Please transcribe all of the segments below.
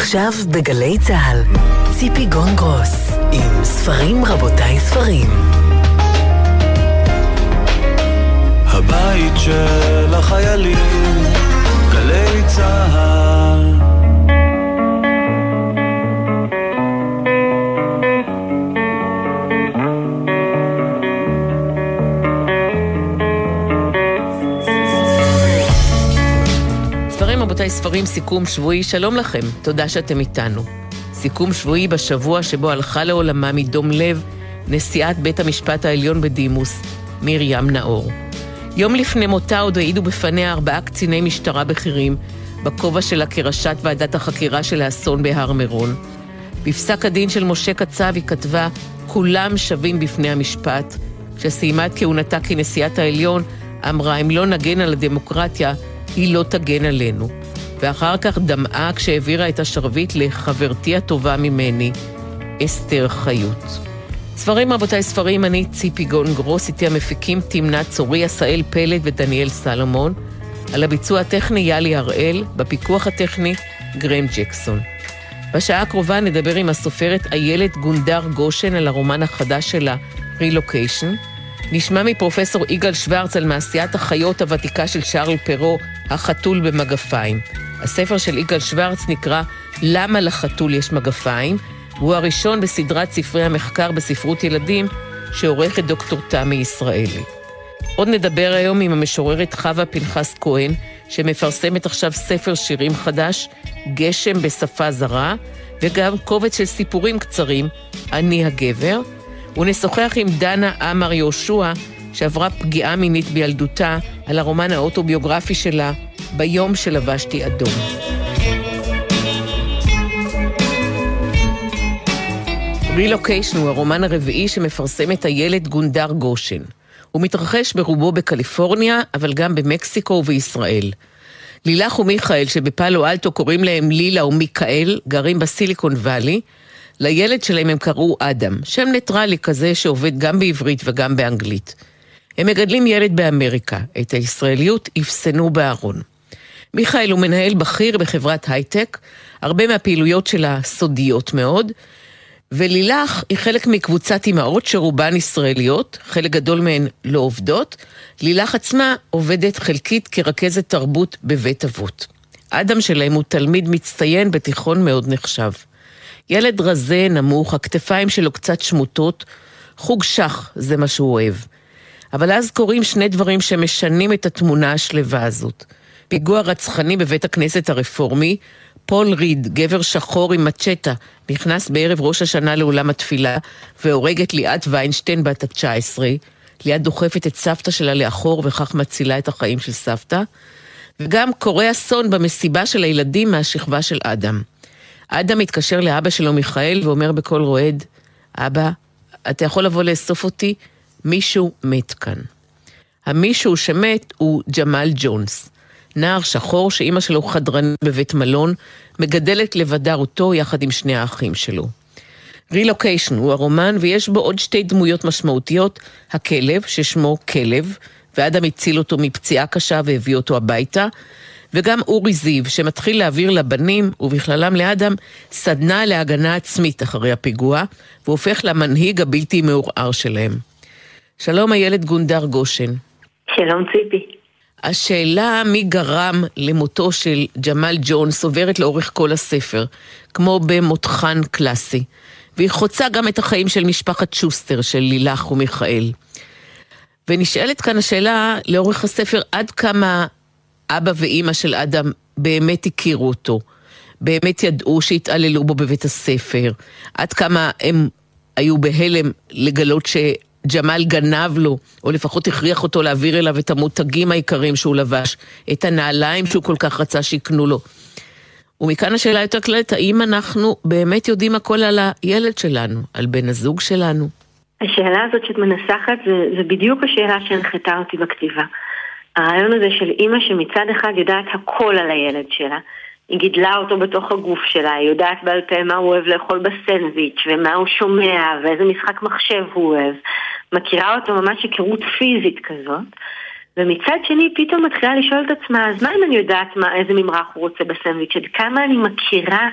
עכשיו בגלי צה"ל, ציפי גונגרוס, עם ספרים רבותיי ספרים. הבית של החיילים, גלי צה"ל ספרים סיכום שבועי, שלום לכם, תודה שאתם איתנו. סיכום שבועי בשבוע שבו הלכה לעולמה מדום לב נשיאת בית המשפט העליון בדימוס, מרים נאור. יום לפני מותה עוד העידו בפניה ארבעה קציני משטרה בכירים, בכובע שלה כראשת ועדת החקירה של האסון בהר מירון. בפסק הדין של משה קצב היא כתבה, כולם שווים בפני המשפט. כשסיימה את כהונתה כנשיאת העליון, אמרה, אם לא נגן על הדמוקרטיה, היא לא תגן עלינו. ואחר כך דמעה כשהעבירה את השרביט לחברתי הטובה ממני, אסתר חיות. ספרים רבותיי, ספרים, אני ציפי גון גרוס, איתי המפיקים תמנה צורי, עשאל פלד ודניאל סלומון. על הביצוע הטכני יאלי הראל, בפיקוח הטכני גרם ג'קסון. בשעה הקרובה נדבר עם הסופרת איילת גונדר גושן על הרומן החדש שלה, רילוקיישן. נשמע מפרופסור יגאל שוורץ על מעשיית החיות הוותיקה של שרל פרו, החתול במגפיים. הספר של יגאל שוורץ נקרא "למה לחתול יש מגפיים", והוא הראשון בסדרת ספרי המחקר בספרות ילדים שעורכת דוקטור תמי ישראלי. עוד נדבר היום עם המשוררת חווה פנחס כהן, שמפרסמת עכשיו ספר שירים חדש, גשם בשפה זרה, וגם קובץ של סיפורים קצרים, אני הגבר, ונשוחח עם דנה עמר יהושע, שעברה פגיעה מינית בילדותה, על הרומן האוטוביוגרפי שלה, ביום שלבשתי אדום. רילוקיישן הוא הרומן הרביעי שמפרסמת איילת גונדר גושן. הוא מתרחש ברובו בקליפורניה, אבל גם במקסיקו ובישראל. לילך ומיכאל, שבפאלו אלטו קוראים להם לילה ומיכאל, גרים בסיליקון וואלי. לילד שלהם הם קראו אדם, שם ניטרלי כזה שעובד גם בעברית וגם באנגלית. הם מגדלים ילד באמריקה, את הישראליות אפסנו בארון. מיכאל הוא מנהל בכיר בחברת הייטק, הרבה מהפעילויות שלה סודיות מאוד, ולילך היא חלק מקבוצת אימהות שרובן ישראליות, חלק גדול מהן לא עובדות. לילך עצמה עובדת חלקית כרכזת תרבות בבית אבות. אדם שלהם הוא תלמיד מצטיין בתיכון מאוד נחשב. ילד רזה, נמוך, הכתפיים שלו קצת שמוטות, חוג שח זה מה שהוא אוהב. אבל אז קורים שני דברים שמשנים את התמונה השלווה הזאת. פיגוע רצחני בבית הכנסת הרפורמי, פול ריד, גבר שחור עם מצ'טה, נכנס בערב ראש השנה לאולם התפילה והורג את ליאת ויינשטיין בת ה-19. ליאת דוחפת את סבתא שלה לאחור וכך מצילה את החיים של סבתא. וגם קורה אסון במסיבה של הילדים מהשכבה של אדם. אדם מתקשר לאבא שלו מיכאל ואומר בקול רועד, אבא, אתה יכול לבוא לאסוף אותי? מישהו מת כאן. המישהו שמת הוא ג'מאל ג'ונס. נער שחור שאימא שלו חדרנית בבית מלון, מגדלת לבדה אותו יחד עם שני האחים שלו. רילוקיישן הוא הרומן ויש בו עוד שתי דמויות משמעותיות, הכלב, ששמו כלב, ואדם הציל אותו מפציעה קשה והביא אותו הביתה, וגם אורי זיו, שמתחיל להעביר לבנים, ובכללם לאדם, סדנה להגנה עצמית אחרי הפיגוע, והופך למנהיג הבלתי מעורער שלהם. שלום איילת גונדר גושן. שלום ציפי. השאלה מי גרם למותו של ג'מאל ג'ונס עוברת לאורך כל הספר, כמו במותחן קלאסי, והיא חוצה גם את החיים של משפחת שוסטר, של לילך ומיכאל. ונשאלת כאן השאלה לאורך הספר עד כמה אבא ואימא של אדם באמת הכירו אותו, באמת ידעו שהתעללו בו בבית הספר, עד כמה הם היו בהלם לגלות ש... ג'מאל גנב לו, או לפחות הכריח אותו להעביר אליו את המותגים העיקריים שהוא לבש, את הנעליים שהוא כל כך רצה שיקנו לו. ומכאן השאלה יותר כללית, האם אנחנו באמת יודעים הכל על הילד שלנו, על בן הזוג שלנו? השאלה הזאת שאת מנסחת זה, זה בדיוק השאלה שהנחתה אותי בכתיבה. הרעיון הזה של אימא שמצד אחד יודעת הכל על הילד שלה, היא גידלה אותו בתוך הגוף שלה, היא יודעת בעל פה מה הוא אוהב לאכול בסנדוויץ' ומה הוא שומע ואיזה משחק מחשב הוא אוהב. מכירה אותו ממש היכרות פיזית כזאת. ומצד שני פתאום מתחילה לשאול את עצמה, אז מה אם אני יודעת מה, איזה ממרח הוא רוצה בסנדוויץ', עד כמה אני מכירה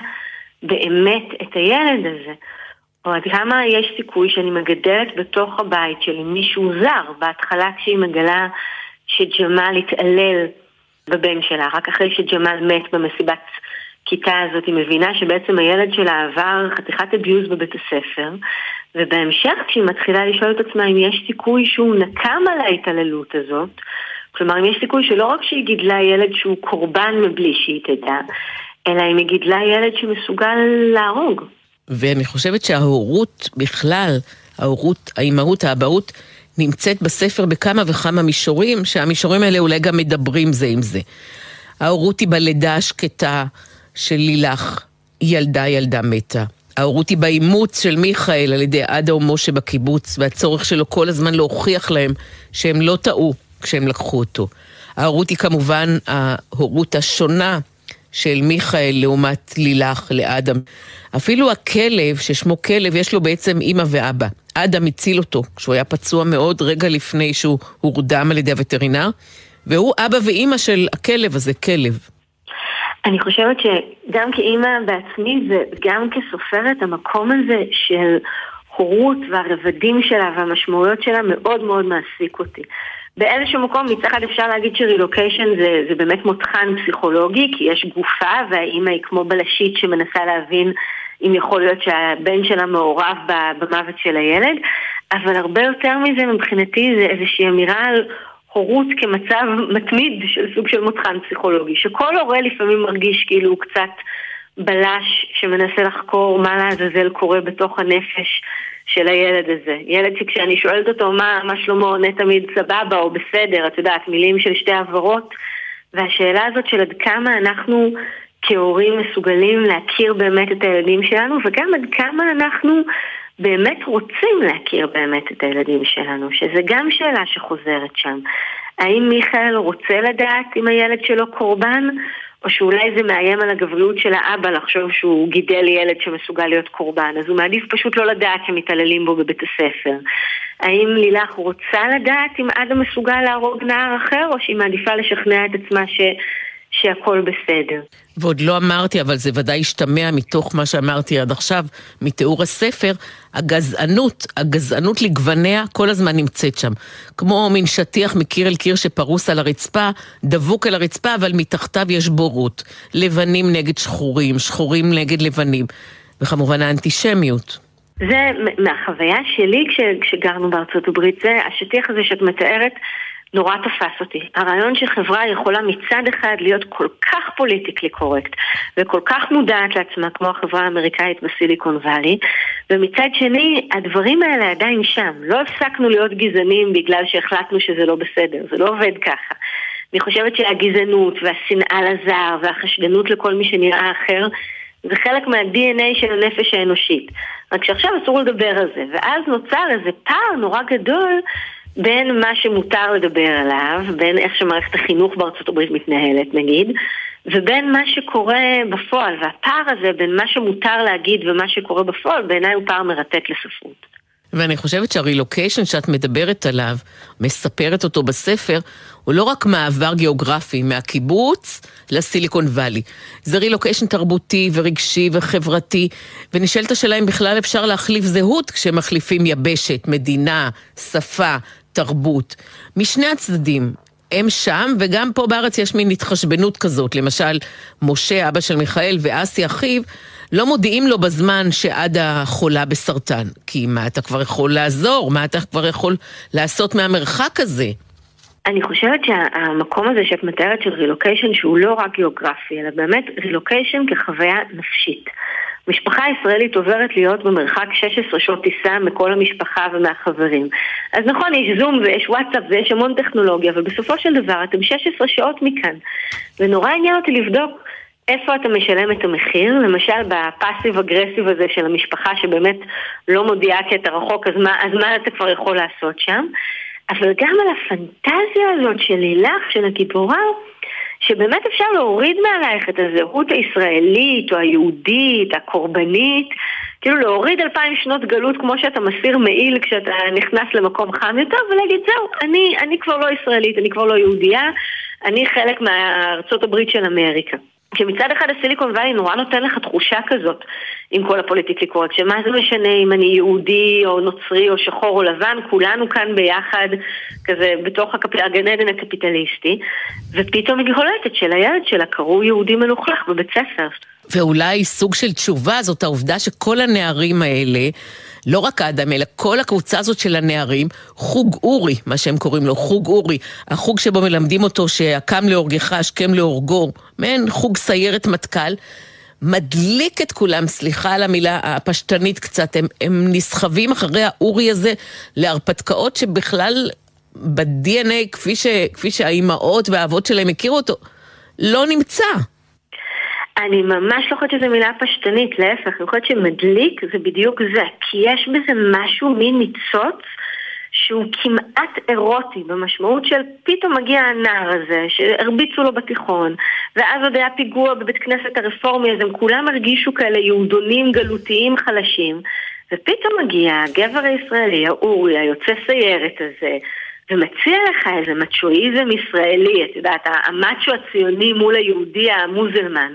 באמת את הילד הזה. או עד כמה יש סיכוי שאני מגדלת בתוך הבית שלי מישהו זר, בהתחלה כשהיא מגלה שג'מאל התעלל בבן שלה, רק אחרי שג'מאל מת במסיבת כיתה הזאת, היא מבינה שבעצם הילד שלה עבר חתיכת אביוז בבית הספר, ובהמשך כשהיא מתחילה לשאול את עצמה אם יש סיכוי שהוא נקם על ההתעללות הזאת, כלומר אם יש סיכוי שלא רק שהיא גידלה ילד שהוא קורבן מבלי שהיא תדע, אלא אם היא גידלה ילד שמסוגל להרוג. ואני חושבת שההורות בכלל, ההורות, האימהות, האבהות, נמצאת בספר בכמה וכמה מישורים, שהמישורים האלה אולי גם מדברים זה עם זה. ההורות היא בלידה השקטה של לילך, ילדה ילדה מתה. ההורות היא באימוץ של מיכאל על ידי עדה ומשה בקיבוץ, והצורך שלו כל הזמן להוכיח להם שהם לא טעו כשהם לקחו אותו. ההורות היא כמובן ההורות השונה של מיכאל לעומת לילך לאדם. אפילו הכלב, ששמו כלב, יש לו בעצם אימא ואבא. אדם הציל אותו כשהוא היה פצוע מאוד רגע לפני שהוא הורדם על ידי הווטרינר, והוא אבא ואימא של הכלב הזה, כלב. אני חושבת שגם כאימא בעצמי וגם כסופרת, המקום הזה של הורות והרבדים שלה והמשמעויות שלה מאוד מאוד מעסיק אותי. באיזשהו מקום מצד אחד אפשר להגיד שרילוקיישן זה, זה באמת מותחן פסיכולוגי, כי יש גופה והאימא היא כמו בלשית שמנסה להבין אם יכול להיות שהבן שלה מעורב במוות של הילד, אבל הרבה יותר מזה מבחינתי זה איזושהי אמירה על הורות כמצב מתמיד של סוג של מותחן פסיכולוגי, שכל הורה לפעמים מרגיש כאילו הוא קצת בלש שמנסה לחקור מה לעזאזל קורה בתוך הנפש של הילד הזה. ילד שכשאני שואלת אותו מה, מה שלמה עונה תמיד סבבה או בסדר, את יודעת, מילים של שתי עברות, והשאלה הזאת של עד כמה אנחנו כהורים מסוגלים להכיר באמת את הילדים שלנו, וגם עד כמה אנחנו באמת רוצים להכיר באמת את הילדים שלנו, שזה גם שאלה שחוזרת שם. האם מיכאל רוצה לדעת אם הילד שלו קורבן, או שאולי זה מאיים על הגבריות של האבא לחשוב שהוא גידל ילד שמסוגל להיות קורבן, אז הוא מעדיף פשוט לא לדעת שמתעללים בו בבית הספר. האם לילך רוצה לדעת אם אדם מסוגל להרוג נער אחר, או שהיא מעדיפה לשכנע את עצמה ש... שהכל בסדר. ועוד לא אמרתי, אבל זה ודאי השתמע מתוך מה שאמרתי עד עכשיו, מתיאור הספר, הגזענות, הגזענות לגווניה כל הזמן נמצאת שם. כמו מין שטיח מקיר אל קיר שפרוס על הרצפה, דבוק על הרצפה, אבל מתחתיו יש בורות. לבנים נגד שחורים, שחורים נגד לבנים. וכמובן האנטישמיות. זה מהחוויה שלי כש, כשגרנו בארצות הברית, זה השטיח הזה שאת מתארת. נורא תפס אותי. הרעיון שחברה יכולה מצד אחד להיות כל כך פוליטיקלי קורקט וכל כך מודעת לעצמה כמו החברה האמריקאית בסיליקון וואלי ומצד שני הדברים האלה עדיין שם. לא הפסקנו להיות גזענים בגלל שהחלטנו שזה לא בסדר, זה לא עובד ככה. אני חושבת שהגזענות והשנאה לזר והחשדנות לכל מי שנראה אחר זה חלק מה-DNA של הנפש האנושית. רק שעכשיו אסור לדבר על זה, ואז נוצר איזה פער נורא גדול בין מה שמותר לדבר עליו, בין איך שמערכת החינוך בארצות הברית מתנהלת נגיד, ובין מה שקורה בפועל, והפער הזה בין מה שמותר להגיד ומה שקורה בפועל, בעיניי הוא פער מרתק לספרות. ואני חושבת שהרילוקיישן שאת מדברת עליו, מספרת אותו בספר, הוא לא רק מעבר גיאוגרפי מהקיבוץ לסיליקון וואלי. זה רילוקיישן תרבותי ורגשי וחברתי, ונשאלת השאלה אם בכלל אפשר להחליף זהות כשמחליפים יבשת, מדינה, שפה, תרבות. משני הצדדים, הם שם, וגם פה בארץ יש מין התחשבנות כזאת. למשל, משה, אבא של מיכאל, ואסי, אחיו, לא מודיעים לו בזמן שעדה חולה בסרטן. כי מה אתה כבר יכול לעזור? מה אתה כבר יכול לעשות מהמרחק הזה? אני חושבת שהמקום הזה שאת מתארת של רילוקיישן שהוא לא רק גיאוגרפי, אלא באמת רילוקיישן כחוויה נפשית. משפחה ישראלית עוברת להיות במרחק 16 שעות טיסה מכל המשפחה ומהחברים. אז נכון, יש זום ויש וואטסאפ ויש המון טכנולוגיה, אבל בסופו של דבר אתם 16 שעות מכאן. ונורא עניין אותי לבדוק איפה אתה משלם את המחיר, למשל בפאסיב אגרסיב הזה של המשפחה שבאמת לא מודיעה כי אתה רחוק, אז מה, אז מה אתה כבר יכול לעשות שם? אבל גם על הפנטזיה הזאת של לילך, של הגיבורה, שבאמת אפשר להוריד מעלייך את הזהות הישראלית או היהודית, הקורבנית, כאילו להוריד אלפיים שנות גלות כמו שאתה מסיר מעיל כשאתה נכנס למקום חם יותר ולהגיד זהו, אני, אני כבר לא ישראלית, אני כבר לא יהודייה, אני חלק מארצות הברית של אמריקה. שמצד אחד הסיליקון וואלי נורא נותן לך תחושה כזאת עם כל הפוליטיקלי קורקט, שמה זה משנה אם אני יהודי או נוצרי או שחור או לבן, כולנו כאן ביחד, כזה בתוך הגן עדן הקפיטליסטי, ופתאום היא קולטת שלילד שלה קראו יהודי מלוכלך בבית ספר. ואולי סוג של תשובה זאת העובדה שכל הנערים האלה לא רק האדם, אלא כל הקבוצה הזאת של הנערים, חוג אורי, מה שהם קוראים לו, חוג אורי, החוג שבו מלמדים אותו שהקם להורגך, השכם להורגו, מעין חוג סיירת מטכ"ל, מדליק את כולם, סליחה על המילה הפשטנית קצת, הם, הם נסחבים אחרי האורי הזה להרפתקאות שבכלל ב-DNA, כפי, ש, כפי שהאימהות והאבות שלהם הכירו אותו, לא נמצא. אני ממש לא חושבת שזו מילה פשטנית, להפך, אני חושבת שמדליק זה בדיוק זה, כי יש בזה משהו, מין ניצוץ, שהוא כמעט אירוטי, במשמעות של פתאום מגיע הנער הזה, שהרביצו לו בתיכון, ואז עוד היה פיגוע בבית כנסת הרפורמי, אז הם כולם הרגישו כאלה יהודונים גלותיים חלשים, ופתאום מגיע הגבר הישראלי, האורי, היוצא סיירת הזה, ומציע לך איזה מצ'ואיזם ישראלי, את יודעת, המאצ'ו הציוני מול היהודי המוזלמן.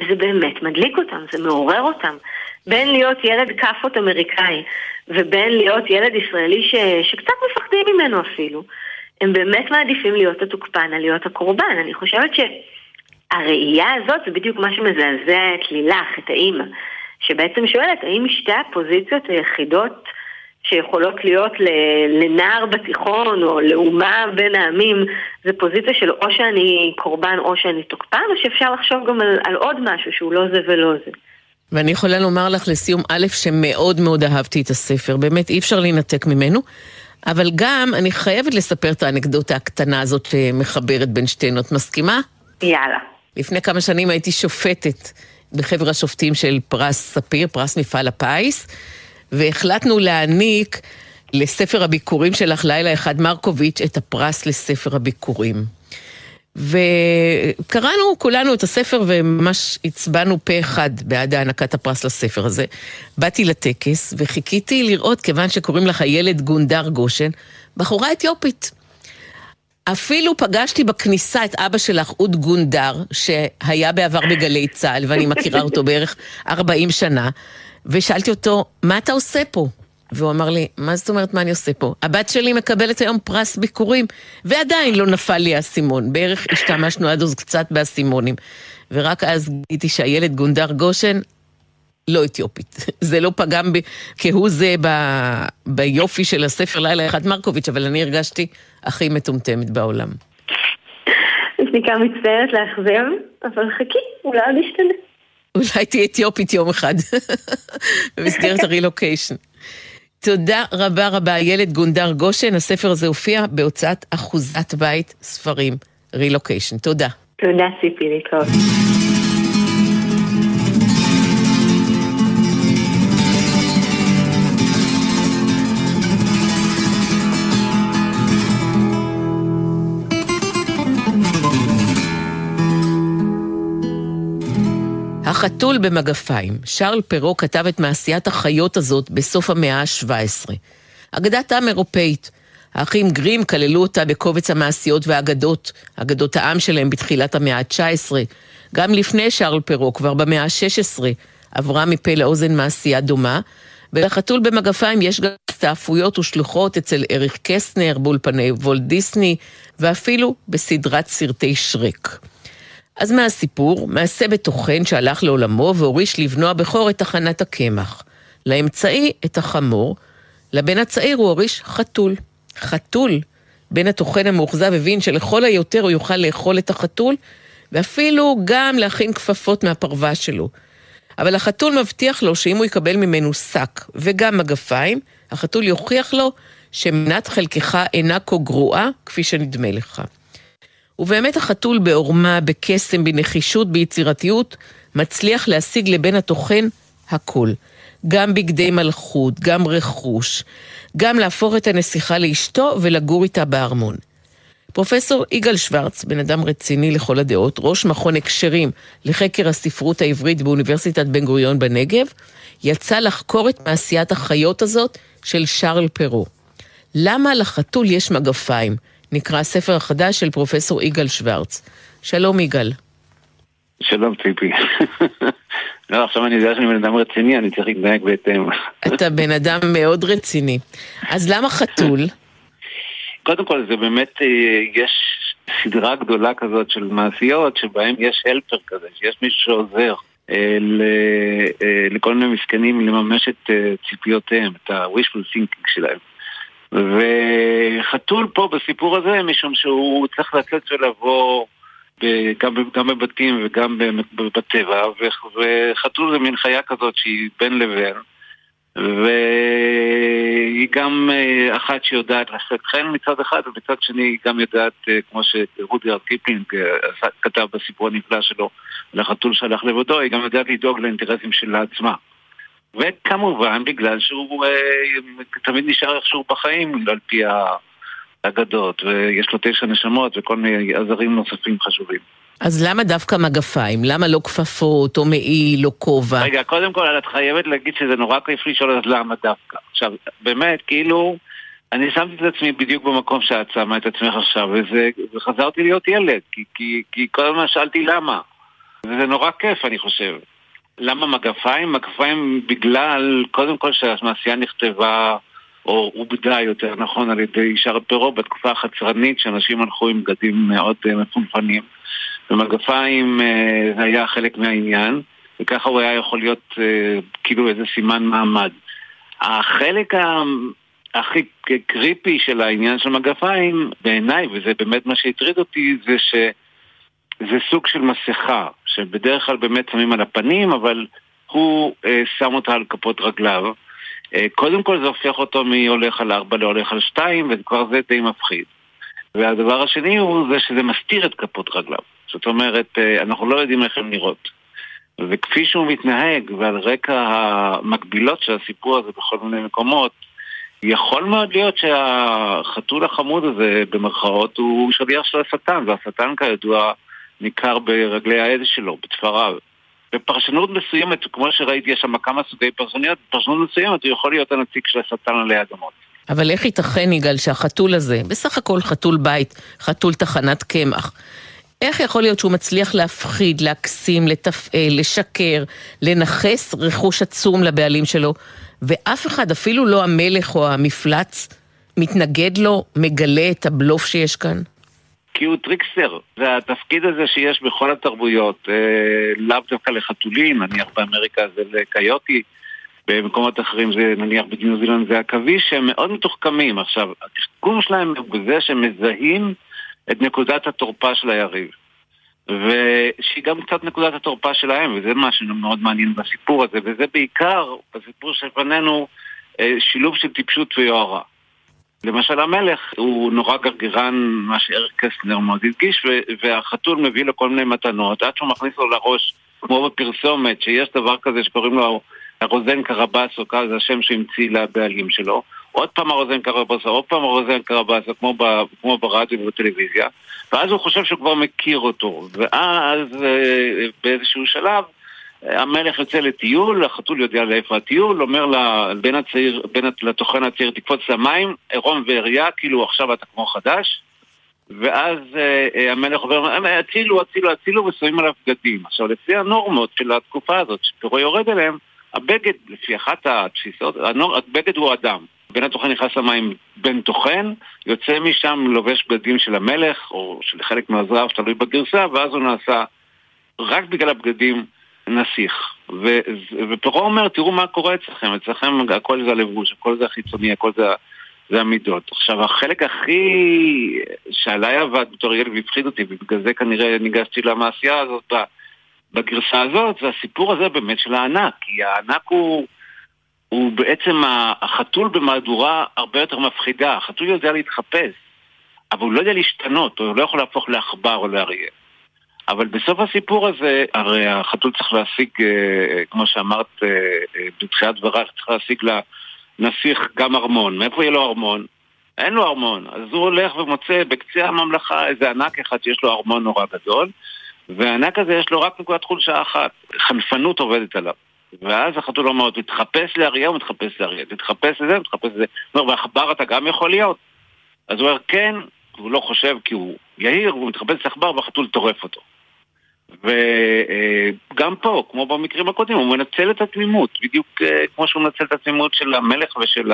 וזה באמת מדליק אותם, זה מעורר אותם. בין להיות ילד כאפות אמריקאי ובין להיות ילד ישראלי ש... שקצת מפחדים ממנו אפילו, הם באמת מעדיפים להיות התוקפן על להיות הקורבן. אני חושבת שהראייה הזאת זה בדיוק מה שמזעזע את לילך, את האימא, שבעצם שואלת האם שתי הפוזיציות היחידות שיכולות להיות לנער בתיכון או לאומה בין העמים זה פוזיציה של או שאני קורבן או שאני תוקפן או שאפשר לחשוב גם על, על עוד משהו שהוא לא זה ולא זה. ואני יכולה לומר לך לסיום א', שמאוד מאוד אהבתי את הספר, באמת אי אפשר להינתק ממנו, אבל גם אני חייבת לספר את האנקדוטה הקטנה הזאת שמחברת בין שתינו, את מסכימה? יאללה. לפני כמה שנים הייתי שופטת בחבר השופטים של פרס ספיר, פרס מפעל הפיס. והחלטנו להעניק לספר הביקורים שלך, לילה אחד מרקוביץ', את הפרס לספר הביקורים. וקראנו כולנו את הספר וממש הצבענו פה אחד בעד הענקת הפרס לספר הזה. באתי לטקס וחיכיתי לראות, כיוון שקוראים לך ילד גונדר גושן, בחורה אתיופית. אפילו פגשתי בכניסה את אבא שלך, אוד גונדר, שהיה בעבר בגלי צה"ל, ואני מכירה אותו בערך 40 שנה, ושאלתי אותו, מה אתה עושה פה? והוא אמר לי, מה זאת אומרת מה אני עושה פה? הבת שלי מקבלת היום פרס ביקורים, ועדיין לא נפל לי האסימון. בערך השתמשנו עד אז קצת באסימונים. ורק אז גיליתי שהילד גונדר גושן לא אתיופית. זה לא פגם ב, כהוא זה ב, ביופי של הספר לילה אחד מרקוביץ', אבל אני הרגשתי הכי מטומטמת בעולם. שתיקה מצטערת לאכזב, אבל חכי, אולי עוד ישתנה. אולי תהיה אתיופית יום אחד, במסגרת הרילוקיישן. תודה רבה רבה, ילד גונדר גושן. הספר הזה הופיע בהוצאת אחוזת בית ספרים, רילוקיישן. תודה. תודה, ציפי, להתראות. החתול במגפיים. שרל פרו כתב את מעשיית החיות הזאת בסוף המאה ה-17. אגדת עם אירופאית. האחים גרים כללו אותה בקובץ המעשיות והאגדות, אגדות העם שלהם בתחילת המאה ה-19. גם לפני שרל פרו, כבר במאה ה-16, עברה מפה לאוזן מעשייה דומה. ולחתול במגפיים יש גם הסתעפויות ושלוחות אצל אריך קסנר, באולפני וולט דיסני, ואפילו בסדרת סרטי שרק. אז מה הסיפור? מעשה בתוכן שהלך לעולמו והוריש לבנו הבכור את תחנת הקמח. לאמצעי את החמור, לבן הצעיר הוא הוריש חתול. חתול. בן הטוחן המאוכזב הבין שלכל היותר הוא יוכל לאכול את החתול, ואפילו גם להכין כפפות מהפרווה שלו. אבל החתול מבטיח לו שאם הוא יקבל ממנו שק וגם מגפיים, החתול יוכיח לו שמנת חלקך אינה כה גרועה כפי שנדמה לך. ובאמת החתול בעורמה, בקסם, בנחישות, ביצירתיות, מצליח להשיג לבן הטוחן הכל. גם בגדי מלכות, גם רכוש, גם להפוך את הנסיכה לאשתו ולגור איתה בארמון. פרופסור יגאל שוורץ, בן אדם רציני לכל הדעות, ראש מכון הקשרים לחקר הספרות העברית באוניברסיטת בן גוריון בנגב, יצא לחקור את מעשיית החיות הזאת של שרל פרו. למה לחתול יש מגפיים? נקרא הספר החדש של פרופסור יגאל שוורץ. שלום יגאל. שלום ציפי. לא, עכשיו אני יודע שאני בן אדם רציני, אני צריך להתנהג בהתאם. אתה בן אדם מאוד רציני. אז למה חתול? קודם כל, זה באמת, אה, יש סדרה גדולה כזאת של מעשיות, שבהם יש הלפר כזה, שיש מישהו שעוזר אה, אה, לכל מיני מסכנים לממש את ציפיותיהם, את ה-wishful thinking שלהם. וחתול פה בסיפור הזה, משום שהוא צריך לצאת ולבוא גם, גם בבתים וגם בטבע, וחתול זה מין חיה כזאת שהיא בין לבין. והיא גם אה, אחת שיודעת לשאת חן מצד אחד, ומצד שני היא גם יודעת, אה, כמו שרודיארד קיפלינג אה, כתב בסיפור הנפלא שלו, לחתול שהלך לבדו, היא גם יודעת לדאוג לאינטרסים של עצמה. וכמובן בגלל שהוא תמיד נשאר איכשהו בחיים על פי האגדות, ויש לו תשע נשמות וכל מיני עזרים נוספים חשובים. אז למה דווקא מגפיים? למה לא כפפות, או מעיל, או כובע? רגע, קודם כל, את חייבת להגיד שזה נורא כיף לשאול אז למה דווקא. עכשיו, באמת, כאילו, אני שמתי את עצמי בדיוק במקום שאת שמה את עצמך עכשיו, וזה, וחזרתי להיות ילד, כי, כי, כי כל הזמן שאלתי למה. וזה נורא כיף, אני חושב. למה מגפיים? מגפיים בגלל, קודם כל שהמעשייה נכתבה, או עובדה יותר נכון, על ידי שרפרו בתקופה החצרנית, שאנשים הלכו עם בגדים מאוד אה, מפונפנים. ומגפיים אה, היה חלק מהעניין, וככה הוא היה יכול להיות אה, כאילו איזה סימן מעמד. החלק הכי קריפי של העניין של מגפיים, בעיניי, וזה באמת מה שהטריד אותי, זה שזה סוג של מסכה, שבדרך כלל באמת שמים על הפנים, אבל הוא אה, שם אותה על כפות רגליו. אה, קודם כל זה הופך אותו מהולך על ארבע להולך על שתיים, וכבר זה די מפחיד. והדבר השני הוא זה שזה מסתיר את כפות רגליו. זאת אומרת, אה, אנחנו לא יודעים איך הן נראות. וכפי שהוא מתנהג, ועל רקע המקבילות של הסיפור הזה בכל מיני מקומות, יכול מאוד להיות שהחתול החמוד הזה, במרכאות, הוא שליח של השטן, והשטן כידוע ניכר ברגלי העז שלו, בתפריו. בפרשנות מסוימת, כמו שראיתי, יש שם כמה סוגי פרשנויות, בפרשנות מסוימת הוא יכול להיות הנציג של השטן עלי אדמות. אבל איך ייתכן, יגאל, שהחתול הזה, בסך הכל חתול בית, חתול תחנת קמח, איך יכול להיות שהוא מצליח להפחיד, להקסים, לתפעל, לשקר, לנכס רכוש עצום לבעלים שלו, ואף אחד, אפילו לא המלך או המפלץ, מתנגד לו, מגלה את הבלוף שיש כאן? כי הוא trickster, זה התפקיד הזה שיש בכל התרבויות, אה, לאו דווקא לחתולים, נניח באמריקה זה לקיוטי, במקומות אחרים זה נניח בניו זילנד זה עכביש, שהם מאוד מתוחכמים. עכשיו, התחכום שלהם הוא בזה שהם מזהים את נקודת התורפה של היריב. ושהיא גם קצת נקודת התורפה שלהם, וזה מה שמאוד מעניין בסיפור הזה, וזה בעיקר, בסיפור שלפנינו, אה, שילוב של טיפשות ויוהרה. למשל המלך הוא נורא גרגרן, מה שאריק קסטנר מאוד הדגיש, והחתול מביא לו כל מיני מתנות, עד שהוא מכניס לו לראש, כמו בפרסומת, שיש דבר כזה שקוראים לו הרוזן קרבאסו, זה השם שהמציא לבעלים שלו. עוד פעם הרוזן קרבאסו, עוד פעם הרוזן קרבאסו, כמו, ב, כמו ברדיו ובטלוויזיה, ואז הוא חושב שהוא כבר מכיר אותו. ואז אה, באיזשהו שלב המלך יוצא לטיול, החתול יודע לאיפה הטיול, אומר לבן הצעיר, בין, לטוחן הצעיר, תקפוץ למים, עירום ועריה, כאילו עכשיו אתה כמו חדש. ואז אה, אה המלך אומר, הצילו, הצילו, הצילו, ושמים עליו בגדים. עכשיו, לפי הנורמות של התקופה הזאת, שפירו יורד אליהם, הבגד, לפי אחת התפיסות, הבגד הוא אדם. בן הטוחן נכנס למים בן טוחן, יוצא משם, לובש בגדים של המלך, או של חלק מעוזריו, תלוי בגרסה, ואז הוא נעשה רק בגלל הבגדים נסיך. ופרעה אומר, תראו מה קורה אצלכם, אצלכם הכל זה הלבוש, הכל זה החיצוני, הכל זה, זה המידות. עכשיו, החלק הכי שעליי עבד בתור ילד והפחיד אותי, ובגלל זה כנראה ניגשתי למעשייה הזאת, בגרסה הזאת, זה הסיפור הזה באמת של הענק, כי הענק הוא... הוא בעצם החתול במהדורה הרבה יותר מפחידה. החתול יודע להתחפש, אבל הוא לא יודע להשתנות, הוא לא יכול להפוך לעכבר או לאריה. אבל בסוף הסיפור הזה, הרי החתול צריך להשיג, אה, כמו שאמרת אה, אה, בתחילת דברייך, צריך להשיג לנסיך גם ארמון. מאיפה יהיה לו ארמון? אין לו ארמון. אז הוא הולך ומוצא בקצה הממלכה איזה ענק אחד שיש לו ארמון נורא גדול, והענק הזה יש לו רק נקודת חולשה אחת, חנפנות עובדת עליו. ואז החתול אומר, תתחפש לאריה, הוא מתחפש לאריה, תתחפש לזה, מתחפש לזה. הוא אומר, ועכבר אתה גם יכול להיות? אז הוא אומר, כן, הוא לא חושב כי הוא יהיר, הוא מתחפש לעכבר והחתול טורף אותו. וגם פה, כמו במקרים הקודמים, הוא מנצל את התמימות, בדיוק אה, כמו שהוא מנצל את התמימות של המלך ושל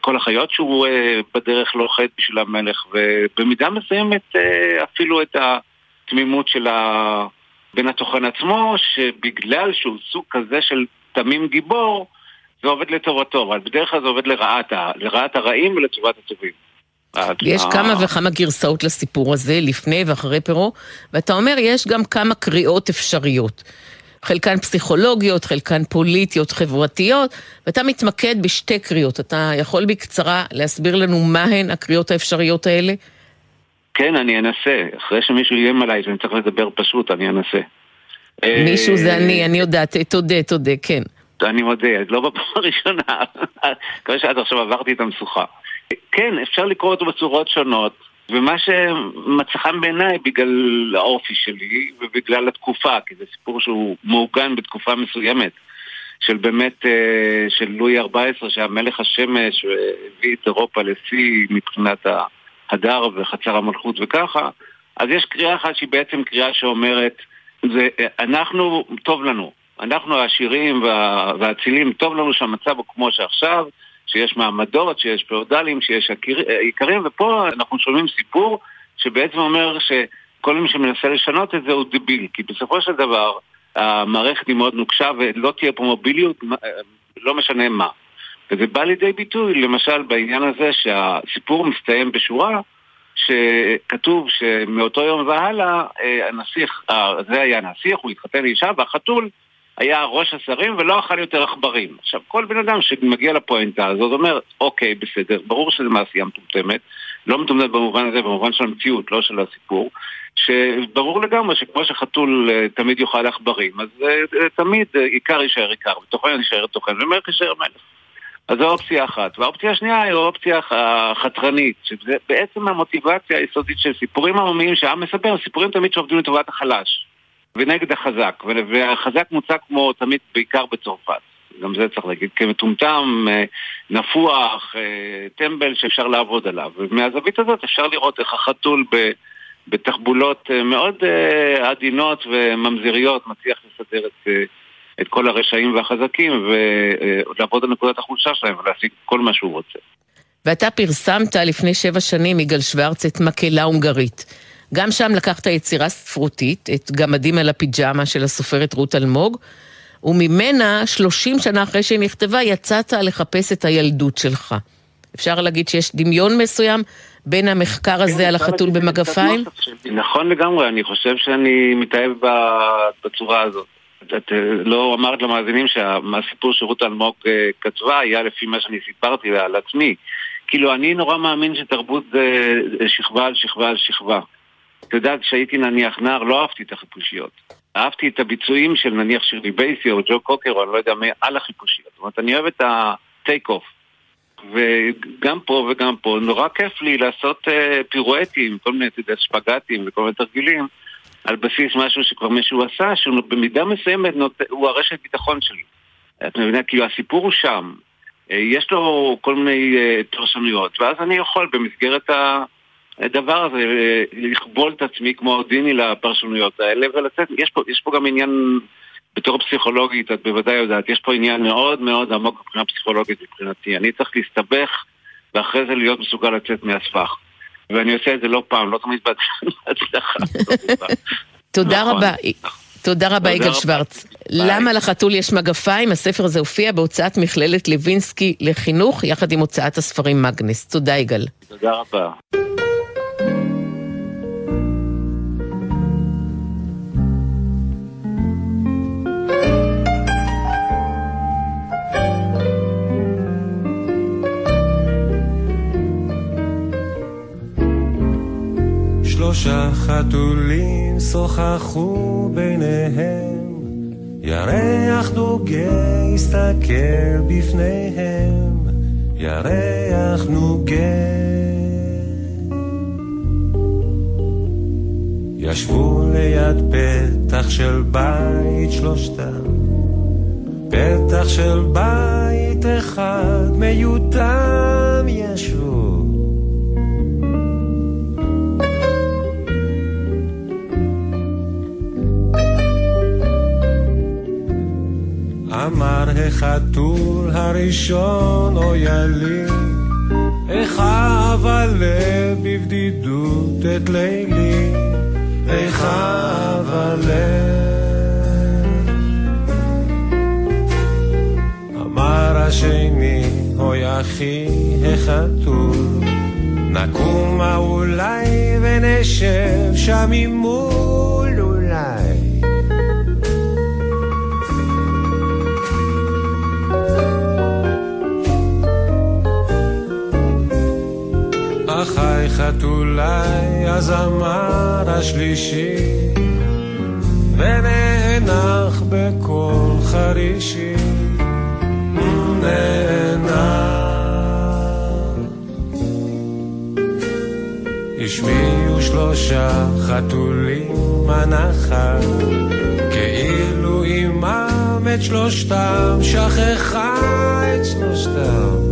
כל החיות שהוא אה, בדרך לא חטא בשביל המלך, ובמידה מסוימת אה, אפילו את התמימות של בן התוכן עצמו, שבגלל שהוא סוג כזה של תמים גיבור, זה עובד לטובתו, אבל בדרך כלל זה עובד לרעת, לרעת הרעים ולטובת הטובים. יש כמה וכמה גרסאות לסיפור הזה, לפני ואחרי פרו, ואתה אומר, יש גם כמה קריאות אפשריות. חלקן פסיכולוגיות, חלקן פוליטיות, חברתיות, ואתה מתמקד בשתי קריאות. אתה יכול בקצרה להסביר לנו מהן הקריאות האפשריות האלה? כן, אני אנסה. אחרי שמישהו איים עליי שאני צריך לדבר פשוט, אני אנסה. מישהו זה אני, אני יודעת, תודה, תודה, כן. אני מודה, לא בפעם הראשונה, כמו שעד עכשיו עברתי את המשוכה. כן, אפשר לקרוא אותו בצורות שונות, ומה שמצא חן בעיניי בגלל האופי שלי ובגלל התקופה, כי זה סיפור שהוא מעוגן בתקופה מסוימת. של באמת, אה, של לואי 14, שהיה מלך השמש והביא את אירופה לשיא מבחינת ההדר וחצר המלכות וככה, אז יש קריאה אחת שהיא בעצם קריאה שאומרת, זה, אנחנו, טוב לנו, אנחנו העשירים והאצילים, טוב לנו שהמצב הוא כמו שעכשיו, שיש מעמדות, שיש פאודלים, שיש עיקרים, ופה אנחנו שומעים סיפור שבעצם אומר שכל מי שמנסה לשנות את זה הוא דביל, כי בסופו של דבר המערכת היא מאוד נוקשה ולא תהיה פה מוביליות, לא משנה מה. וזה בא לידי ביטוי, למשל, בעניין הזה שהסיפור מסתיים בשורה שכתוב שמאותו יום והלאה אה, הנסיך, אה, זה היה הנסיך, הוא התחתן לאישה והחתול היה ראש השרים ולא אכל יותר עכברים. עכשיו, כל בן אדם שמגיע לפואנטה הזאת אומר, אוקיי, בסדר, ברור שזה מעשייה מטומטמת, לא מטומטמת במובן הזה, במובן של המציאות, לא של הסיפור, שברור לגמרי שכמו שחתול uh, תמיד יאכל עכברים, אז uh, תמיד uh, עיקר יישאר עיקר, ותוכן יישאר תוכן, ומלך יישאר מלך. אז זו אופציה אחת. והאופציה השנייה היא האופציה החתרנית, שזה בעצם המוטיבציה היסודית של סיפורים עממיים שהעם מספר, סיפורים תמיד שעובדים לטובת החלש. ונגד החזק, והחזק מוצג כמו תמיד בעיקר בצרפת. גם זה צריך להגיד, כמטומטם, אה, נפוח, אה, טמבל שאפשר לעבוד עליו. ומהזווית הזאת אפשר לראות איך החתול בתחבולות אה, מאוד עדינות וממזיריות מצליח לסדר את, את כל הרשעים והחזקים ולעבוד על נקודת החולשה שלהם ולהשיג כל מה שהוא רוצה. ואתה פרסמת לפני שבע שנים, יגאל שוורץ, את מקהלה הונגרית. גם שם לקחת יצירה ספרותית, את גמדים על הפיג'מה של הסופרת רות אלמוג, וממנה, 30 שנה אחרי שהיא נכתבה, יצאת לחפש את הילדות שלך. אפשר להגיד שיש דמיון מסוים בין המחקר הזה כן, על החתול במגפיים? נכון לגמרי, אני חושב שאני מתאהב בצורה הזאת. את לא אמרת למאזינים שהסיפור שרות אלמוג אה, כתבה היה לפי מה שאני סיפרתי על עצמי. כאילו, אני נורא מאמין שתרבות זה שכבה על שכבה על שכבה. את יודעת, כשהייתי נניח נער לא אהבתי את החיפושיות. אהבתי את הביצועים של נניח שירלי בייסי או ג'ו קוקר או אני לא יודע מה, על החיפושיות. זאת אומרת, אני אוהב את הטייק אוף. וגם פה וגם פה, נורא כיף לי לעשות uh, פירואטים, כל מיני, אתה יודע, שפגטים וכל מיני תרגילים, על בסיס משהו שכבר מישהו עשה, שהוא במידה מסוימת נות... הוא הרשת ביטחון שלי. את מבינה? כאילו הסיפור הוא שם, אה, יש לו כל מיני uh, פרשנויות, ואז אני יכול במסגרת ה... הדבר הזה, לכבול את עצמי כמו אודיני לפרשנויות האלה ולצאת, יש פה, יש פה גם עניין, בתור פסיכולוגית, את בוודאי יודעת, יש פה עניין מאוד מאוד עמוק מבחינה פסיכולוגית מבחינתי. אני צריך להסתבך ואחרי זה להיות מסוגל לצאת מהספח. ואני עושה את זה לא פעם, לא תמיד בהצלחה. תודה נכון. רבה. תודה רבה, יגאל שוורץ. למה לחתול יש מגפיים? הספר הזה הופיע בהוצאת מכללת לוינסקי לחינוך, יחד עם הוצאת הספרים מגנס. תודה, יגאל. תודה רבה. שלושה חתולים שוחחו ביניהם, ירח נוגה הסתכל בפניהם, ירח נוגה. ישבו ליד פתח של בית שלושתם, פתח של בית אחד מיותם ישבו. אמר החתול הראשון, אוי לי, איך אבלה בבדידות את לילי, איך אבלה. אמר השני, אוי אחי החתול, נקומה אולי ונשב שם ממול אולי. חתולי, אז אמר השלישי, ונאנח בקול חרישי, נאנח. השמיעו שלושה חתולים הנחה, כאילו עימם את שלושתם, שכחה את שלושתם.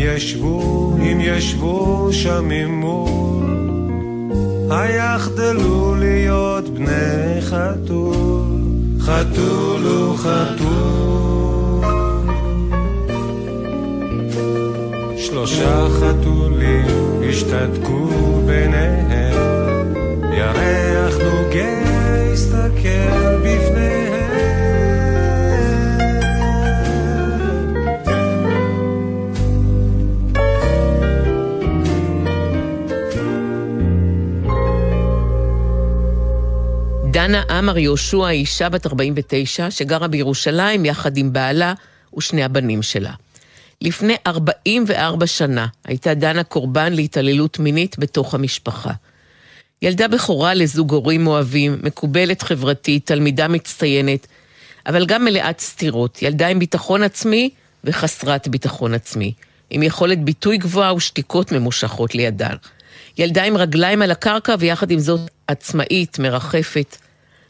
ישבו, אם ישבו שם ממול, היחדלו להיות בני חתול, חתול הוא חתול. שלושה חתולים השתתקו ביניהם, ירח נוגה הסתכל דנה עמר יהושע, אישה בת 49, שגרה בירושלים יחד עם בעלה ושני הבנים שלה. לפני 44 שנה הייתה דנה קורבן להתעללות מינית בתוך המשפחה. ילדה בכורה לזוג הורים אוהבים, מקובלת חברתית, תלמידה מצטיינת, אבל גם מלאת סתירות, ילדה עם ביטחון עצמי וחסרת ביטחון עצמי, עם יכולת ביטוי גבוהה ושתיקות ממושכות לידה. ילדה עם רגליים על הקרקע ויחד עם זאת עצמאית, מרחפת.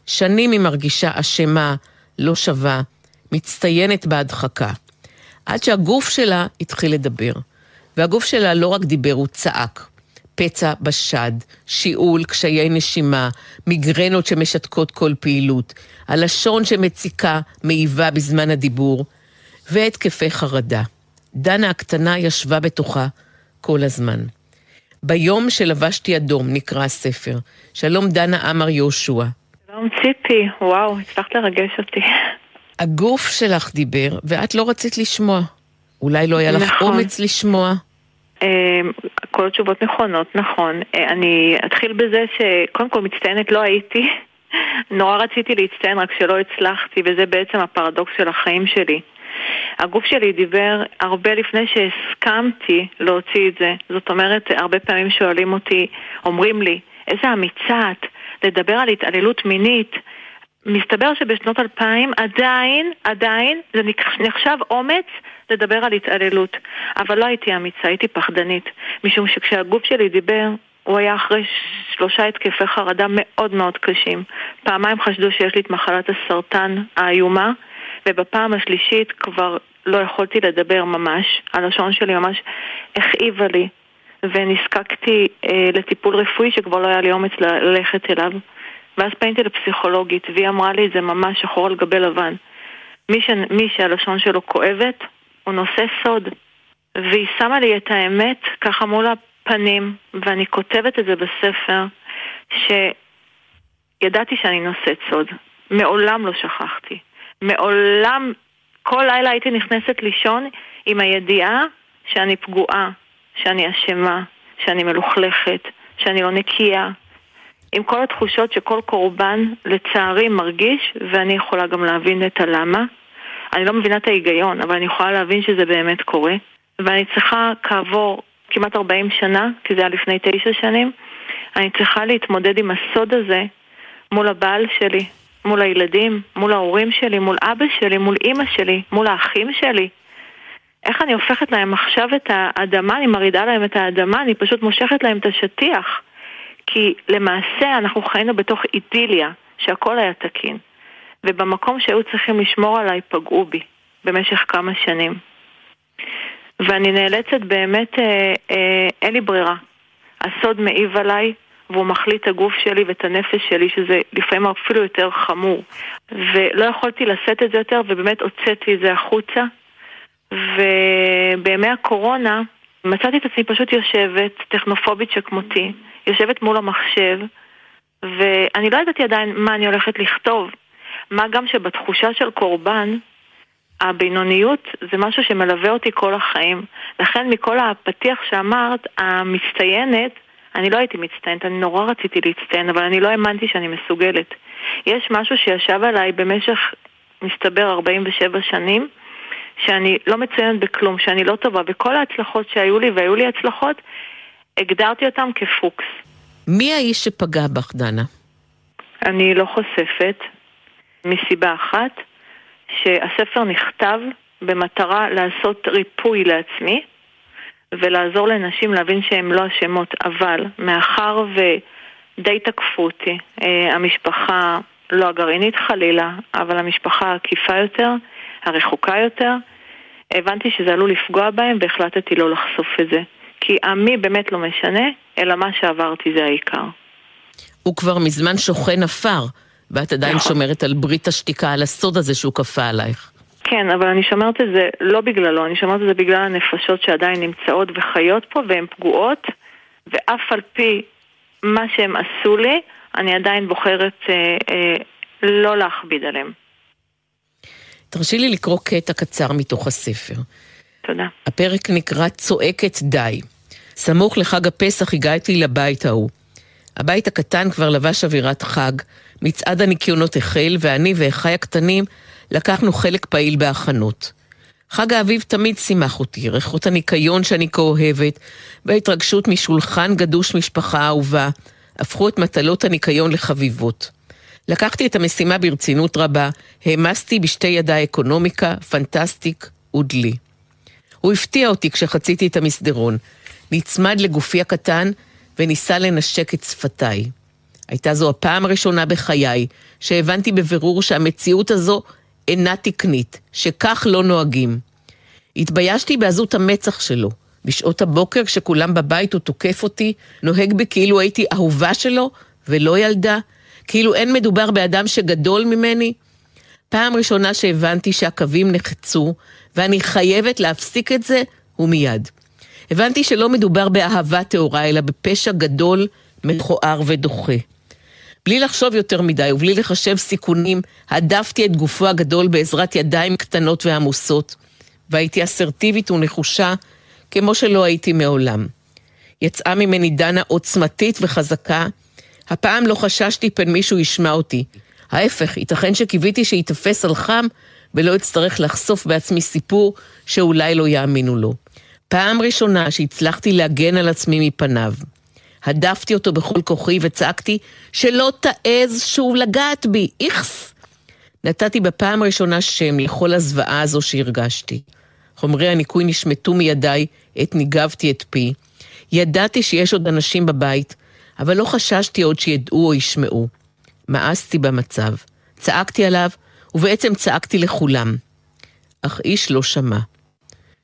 שנים היא מרגישה אשמה, לא שווה, מצטיינת בהדחקה. עד שהגוף שלה התחיל לדבר. והגוף שלה לא רק דיבר, הוא צעק. פצע בשד, שיעול, קשיי נשימה, מיגרנות שמשתקות כל פעילות, הלשון שמציקה, מעיבה בזמן הדיבור, והתקפי חרדה. דנה הקטנה ישבה בתוכה כל הזמן. ביום שלבשתי אדום נקרא הספר. שלום דנה עמר יהושע. שלום ציפי, וואו, הצלחת לרגש אותי. הגוף שלך דיבר, ואת לא רצית לשמוע. אולי לא היה לך נכון. אומץ לשמוע. אמ, כל התשובות נכונות, נכון. אה, אני אתחיל בזה שקודם כל מצטיינת לא הייתי. נורא רציתי להצטיין, רק שלא הצלחתי, וזה בעצם הפרדוקס של החיים שלי. הגוף שלי דיבר הרבה לפני שהסכמתי להוציא את זה. זאת אומרת, הרבה פעמים שואלים אותי, אומרים לי, איזה אמיצה את לדבר על התעללות מינית. מסתבר שבשנות 2000 עדיין, עדיין, זה נחשב אומץ לדבר על התעללות. אבל לא הייתי אמיצה, הייתי פחדנית. משום שכשהגוף שלי דיבר, הוא היה אחרי שלושה התקפי חרדה מאוד מאוד קשים. פעמיים חשדו שיש לי את מחלת הסרטן האיומה, ובפעם השלישית כבר לא יכולתי לדבר ממש, הלשון שלי ממש הכאיבה לי, ונזקקתי אה, לטיפול רפואי שכבר לא היה לי אומץ ללכת אליו. ואז פניתי לפסיכולוגית, והיא אמרה לי את זה ממש שחור על גבי לבן. מי, ש... מי שהלשון שלו כואבת, הוא נושא סוד. והיא שמה לי את האמת ככה מול הפנים, ואני כותבת את זה בספר, שידעתי שאני נושאת סוד. מעולם לא שכחתי. מעולם, כל לילה הייתי נכנסת לישון עם הידיעה שאני פגועה, שאני אשמה, שאני מלוכלכת, שאני לא נקייה. עם כל התחושות שכל קורבן לצערי מרגיש, ואני יכולה גם להבין את הלמה. אני לא מבינה את ההיגיון, אבל אני יכולה להבין שזה באמת קורה. ואני צריכה כעבור כמעט 40 שנה, כי זה היה לפני תשע שנים, אני צריכה להתמודד עם הסוד הזה מול הבעל שלי, מול הילדים, מול ההורים שלי, מול אבא שלי, מול אימא שלי, מול האחים שלי. איך אני הופכת להם עכשיו את האדמה, אני מרעידה להם את האדמה, אני פשוט מושכת להם את השטיח. כי למעשה אנחנו חיינו בתוך אידיליה, שהכל היה תקין. ובמקום שהיו צריכים לשמור עליי פגעו בי במשך כמה שנים. ואני נאלצת באמת, אה, אה, אין לי ברירה. הסוד מעיב עליי, והוא מחליט את הגוף שלי ואת הנפש שלי, שזה לפעמים אפילו יותר חמור. ולא יכולתי לשאת את זה יותר, ובאמת הוצאתי את זה החוצה. ובימי הקורונה מצאתי את עצמי פשוט יושבת, טכנופובית שכמותי, יושבת מול המחשב, ואני לא ידעתי עדיין מה אני הולכת לכתוב. מה גם שבתחושה של קורבן, הבינוניות זה משהו שמלווה אותי כל החיים. לכן מכל הפתיח שאמרת, המצטיינת, אני לא הייתי מצטיינת, אני נורא רציתי להצטיין, אבל אני לא האמנתי שאני מסוגלת. יש משהו שישב עליי במשך, מסתבר, 47 שנים, שאני לא מצוינת בכלום, שאני לא טובה, וכל ההצלחות שהיו לי, והיו לי הצלחות, הגדרתי אותם כפוקס. מי האיש שפגע בך, דנה? אני לא חושפת, מסיבה אחת, שהספר נכתב במטרה לעשות ריפוי לעצמי ולעזור לנשים להבין שהן לא אשמות, אבל מאחר ודי תקפו אותי, אה, המשפחה, לא הגרעינית חלילה, אבל המשפחה העקיפה יותר, הרחוקה יותר, הבנתי שזה עלול לפגוע בהם והחלטתי לא לחשוף את זה. כי עמי באמת לא משנה, אלא מה שעברתי זה העיקר. הוא כבר מזמן שוכן עפר. ואת עדיין נכון. שומרת על ברית השתיקה, על הסוד הזה שהוא כפה עלייך. כן, אבל אני שומרת את זה לא בגללו, אני שומרת את זה בגלל הנפשות שעדיין נמצאות וחיות פה והן פגועות, ואף על פי מה שהם עשו לי, אני עדיין בוחרת אה, אה, לא להכביד עליהם. תרשי לי לקרוא קטע קצר מתוך הספר. תודה. הפרק נקרא צועקת די. סמוך לחג הפסח הגעתי לבית ההוא. הבית הקטן כבר לבש אווירת חג, מצעד הניקיונות החל, ואני ואחיי הקטנים לקחנו חלק פעיל בהכנות. חג האביב תמיד שימח אותי, ריחות הניקיון שאני כה אוהבת, וההתרגשות משולחן גדוש משפחה אהובה, הפכו את מטלות הניקיון לחביבות. לקחתי את המשימה ברצינות רבה, העמסתי בשתי ידיי אקונומיקה, פנטסטיק ודלי. הוא הפתיע אותי כשחציתי את המסדרון, נצמד לגופי הקטן וניסה לנשק את שפתיי. הייתה זו הפעם הראשונה בחיי שהבנתי בבירור שהמציאות הזו אינה תקנית, שכך לא נוהגים. התביישתי בעזות המצח שלו. בשעות הבוקר, כשכולם בבית הוא תוקף אותי, נוהג בי כאילו הייתי אהובה שלו ולא ילדה, כאילו אין מדובר באדם שגדול ממני. פעם ראשונה שהבנתי שהקווים נחצו, ואני חייבת להפסיק את זה, ומיד. הבנתי שלא מדובר באהבה טהורה, אלא בפשע גדול, מכוער ודוחה. בלי לחשוב יותר מדי ובלי לחשב סיכונים, הדפתי את גופו הגדול בעזרת ידיים קטנות ועמוסות, והייתי אסרטיבית ונחושה כמו שלא הייתי מעולם. יצאה ממני דנה עוצמתית וחזקה, הפעם לא חששתי פן מישהו ישמע אותי. ההפך, ייתכן שקיוויתי שייתפס על חם ולא אצטרך לחשוף בעצמי סיפור שאולי לא יאמינו לו. פעם ראשונה שהצלחתי להגן על עצמי מפניו. הדפתי אותו בכל כוחי וצעקתי שלא תעז שוב לגעת בי, איכס! נתתי בפעם הראשונה שם לכל הזוועה הזו שהרגשתי. חומרי הניקוי נשמטו מידיי, עת ניגבתי את פי. ידעתי שיש עוד אנשים בבית, אבל לא חששתי עוד שידעו או ישמעו. מאסתי במצב. צעקתי עליו, ובעצם צעקתי לכולם. אך איש לא שמע.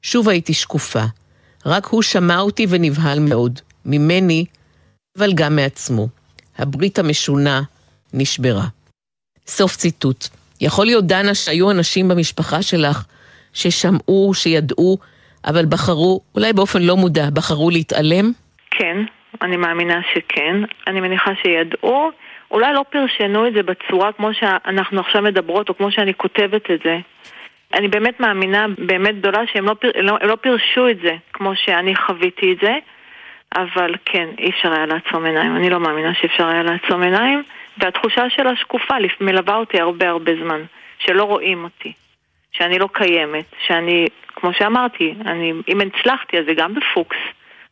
שוב הייתי שקופה. רק הוא שמע אותי ונבהל מאוד. ממני אבל גם מעצמו. הברית המשונה נשברה. סוף ציטוט. יכול להיות, דנה, שהיו אנשים במשפחה שלך ששמעו, שידעו, אבל בחרו, אולי באופן לא מודע, בחרו להתעלם? כן, אני מאמינה שכן. אני מניחה שידעו, אולי לא פרשנו את זה בצורה כמו שאנחנו עכשיו מדברות, או כמו שאני כותבת את זה. אני באמת מאמינה באמת גדולה שהם לא, פר, לא, לא פירשו את זה כמו שאני חוויתי את זה. אבל כן, אי אפשר היה לעצום עיניים. אני לא מאמינה שאפשר היה לעצום עיניים, והתחושה שלה שקופה מלווה אותי הרבה הרבה זמן, שלא רואים אותי, שאני לא קיימת, שאני, כמו שאמרתי, אני, אם הצלחתי אז זה גם בפוקס.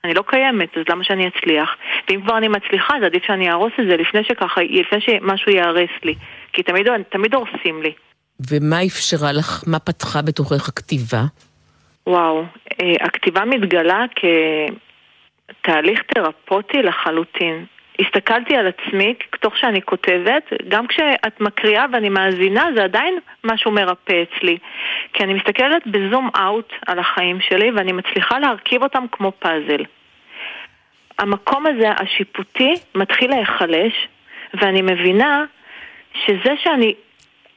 אני לא קיימת, אז למה שאני אצליח? ואם כבר אני מצליחה, אז עדיף שאני אהרוס את זה לפני שככה, לפני שמשהו ייהרס לי. כי תמיד, תמיד הורסים לי. ומה אפשרה לך, מה פתחה בתוכך הכתיבה? וואו, אה, הכתיבה מתגלה כתהליך תרפוטי לחלוטין. הסתכלתי על עצמי תוך שאני כותבת, גם כשאת מקריאה ואני מאזינה, זה עדיין משהו מרפא אצלי. כי אני מסתכלת בזום אאוט על החיים שלי ואני מצליחה להרכיב אותם כמו פאזל. המקום הזה, השיפוטי, מתחיל להיחלש, ואני מבינה שזה שאני,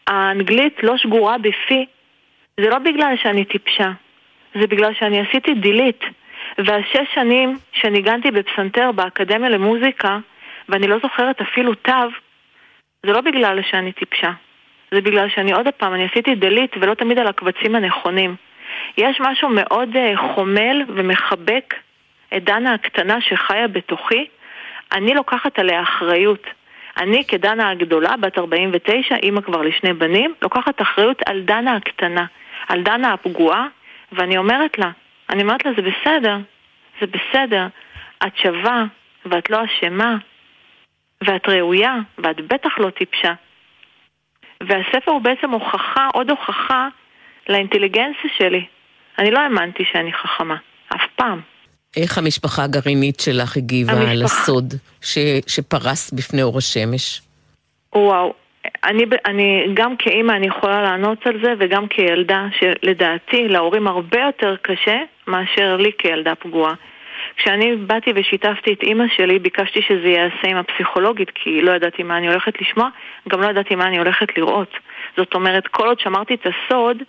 האנגלית לא שגורה בפי, זה לא בגלל שאני טיפשה, זה בגלל שאני עשיתי דילית. והשש שנים שניגנתי בפסנתר באקדמיה למוזיקה, ואני לא זוכרת אפילו תו, זה לא בגלל שאני טיפשה. זה בגלל שאני עוד פעם, אני עשיתי דלית ולא תמיד על הקבצים הנכונים. יש משהו מאוד uh, חומל ומחבק את דנה הקטנה שחיה בתוכי, אני לוקחת עליה אחריות. אני כדנה הגדולה, בת 49, אימא כבר לשני בנים, לוקחת אחריות על דנה הקטנה, על דנה הפגועה, ואני אומרת לה, אני אומרת לה, זה בסדר, זה בסדר, את שווה, ואת לא אשמה, ואת ראויה, ואת בטח לא טיפשה. והספר הוא בעצם הוכחה, עוד הוכחה, לאינטליגנציה שלי. אני לא האמנתי שאני חכמה, אף פעם. איך המשפחה הגרעינית שלך הגיבה המשפחה... לסוד ש, שפרס בפני אור השמש? וואו, אני, אני גם כאימא אני יכולה לענות על זה וגם כילדה שלדעתי להורים הרבה יותר קשה מאשר לי כילדה פגועה. כשאני באתי ושיתפתי את אימא שלי, ביקשתי שזה ייעשה עם הפסיכולוגית, כי לא ידעתי מה אני הולכת לשמוע, גם לא ידעתי מה אני הולכת לראות. זאת אומרת, כל עוד שמרתי את הסוד,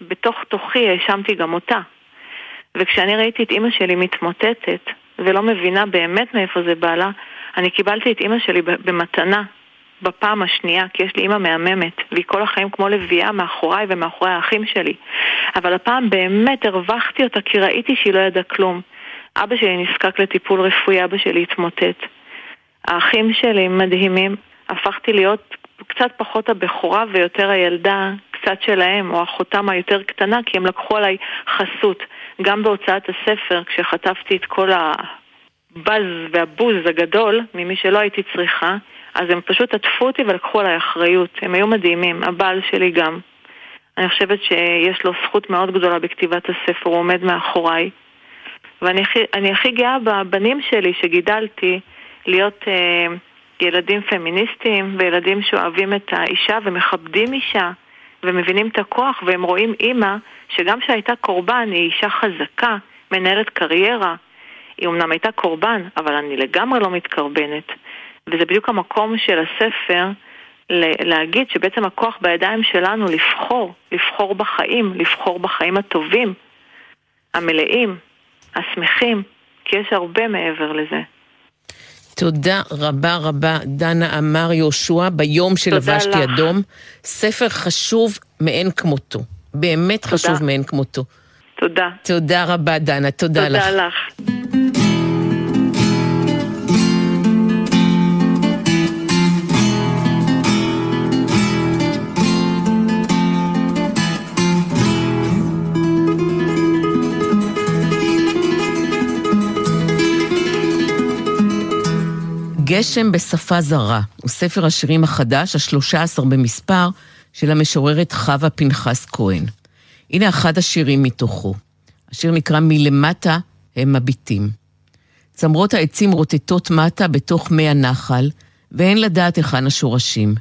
בתוך תוכי האשמתי גם אותה. וכשאני ראיתי את אימא שלי מתמוטטת, ולא מבינה באמת מאיפה זה בא לה, אני קיבלתי את אימא שלי במתנה, בפעם השנייה, כי יש לי אימא מהממת, והיא כל החיים כמו לביאה מאחוריי ומאחורי האחים שלי. אבל הפעם באמת הרווחתי אותה כי ראיתי שהיא לא ידעה כלום. אבא שלי נזקק לטיפול רפואי, אבא שלי התמוטט. האחים שלי מדהימים, הפכתי להיות קצת פחות הבכורה ויותר הילדה קצת שלהם, או אחותם היותר קטנה, כי הם לקחו עליי חסות. גם בהוצאת הספר, כשחטפתי את כל הבאז והבוז הגדול ממי שלא הייתי צריכה, אז הם פשוט עטפו אותי ולקחו עליי אחריות. הם היו מדהימים, הבעל שלי גם. אני חושבת שיש לו זכות מאוד גדולה בכתיבת הספר, הוא עומד מאחוריי. ואני הכי, הכי גאה בבנים שלי שגידלתי להיות אה, ילדים פמיניסטיים וילדים שאוהבים את האישה ומכבדים אישה ומבינים את הכוח והם רואים אימא שגם שהייתה קורבן היא אישה חזקה, מנהלת קריירה. היא אמנם הייתה קורבן, אבל אני לגמרי לא מתקרבנת. וזה בדיוק המקום של הספר להגיד שבעצם הכוח בידיים שלנו לבחור, לבחור בחיים, לבחור בחיים הטובים, המלאים, השמחים, כי יש הרבה מעבר לזה. תודה רבה רבה, דנה אמר יהושע, ביום שלבשתי. אדום. ספר חשוב מאין כמותו. באמת תודה. חשוב מאין כמותו. תודה. תודה רבה, דנה. תודה, תודה לך. תודה לך. גשם בשפה זרה הוא ספר השירים החדש, השלושה עשר במספר, של המשוררת חווה פנחס כהן. הנה אחד השירים מתוכו. השיר נקרא מלמטה הם מביטים. צמרות העצים רוטטות מטה בתוך מי הנחל, ואין לדעת היכן השורשים.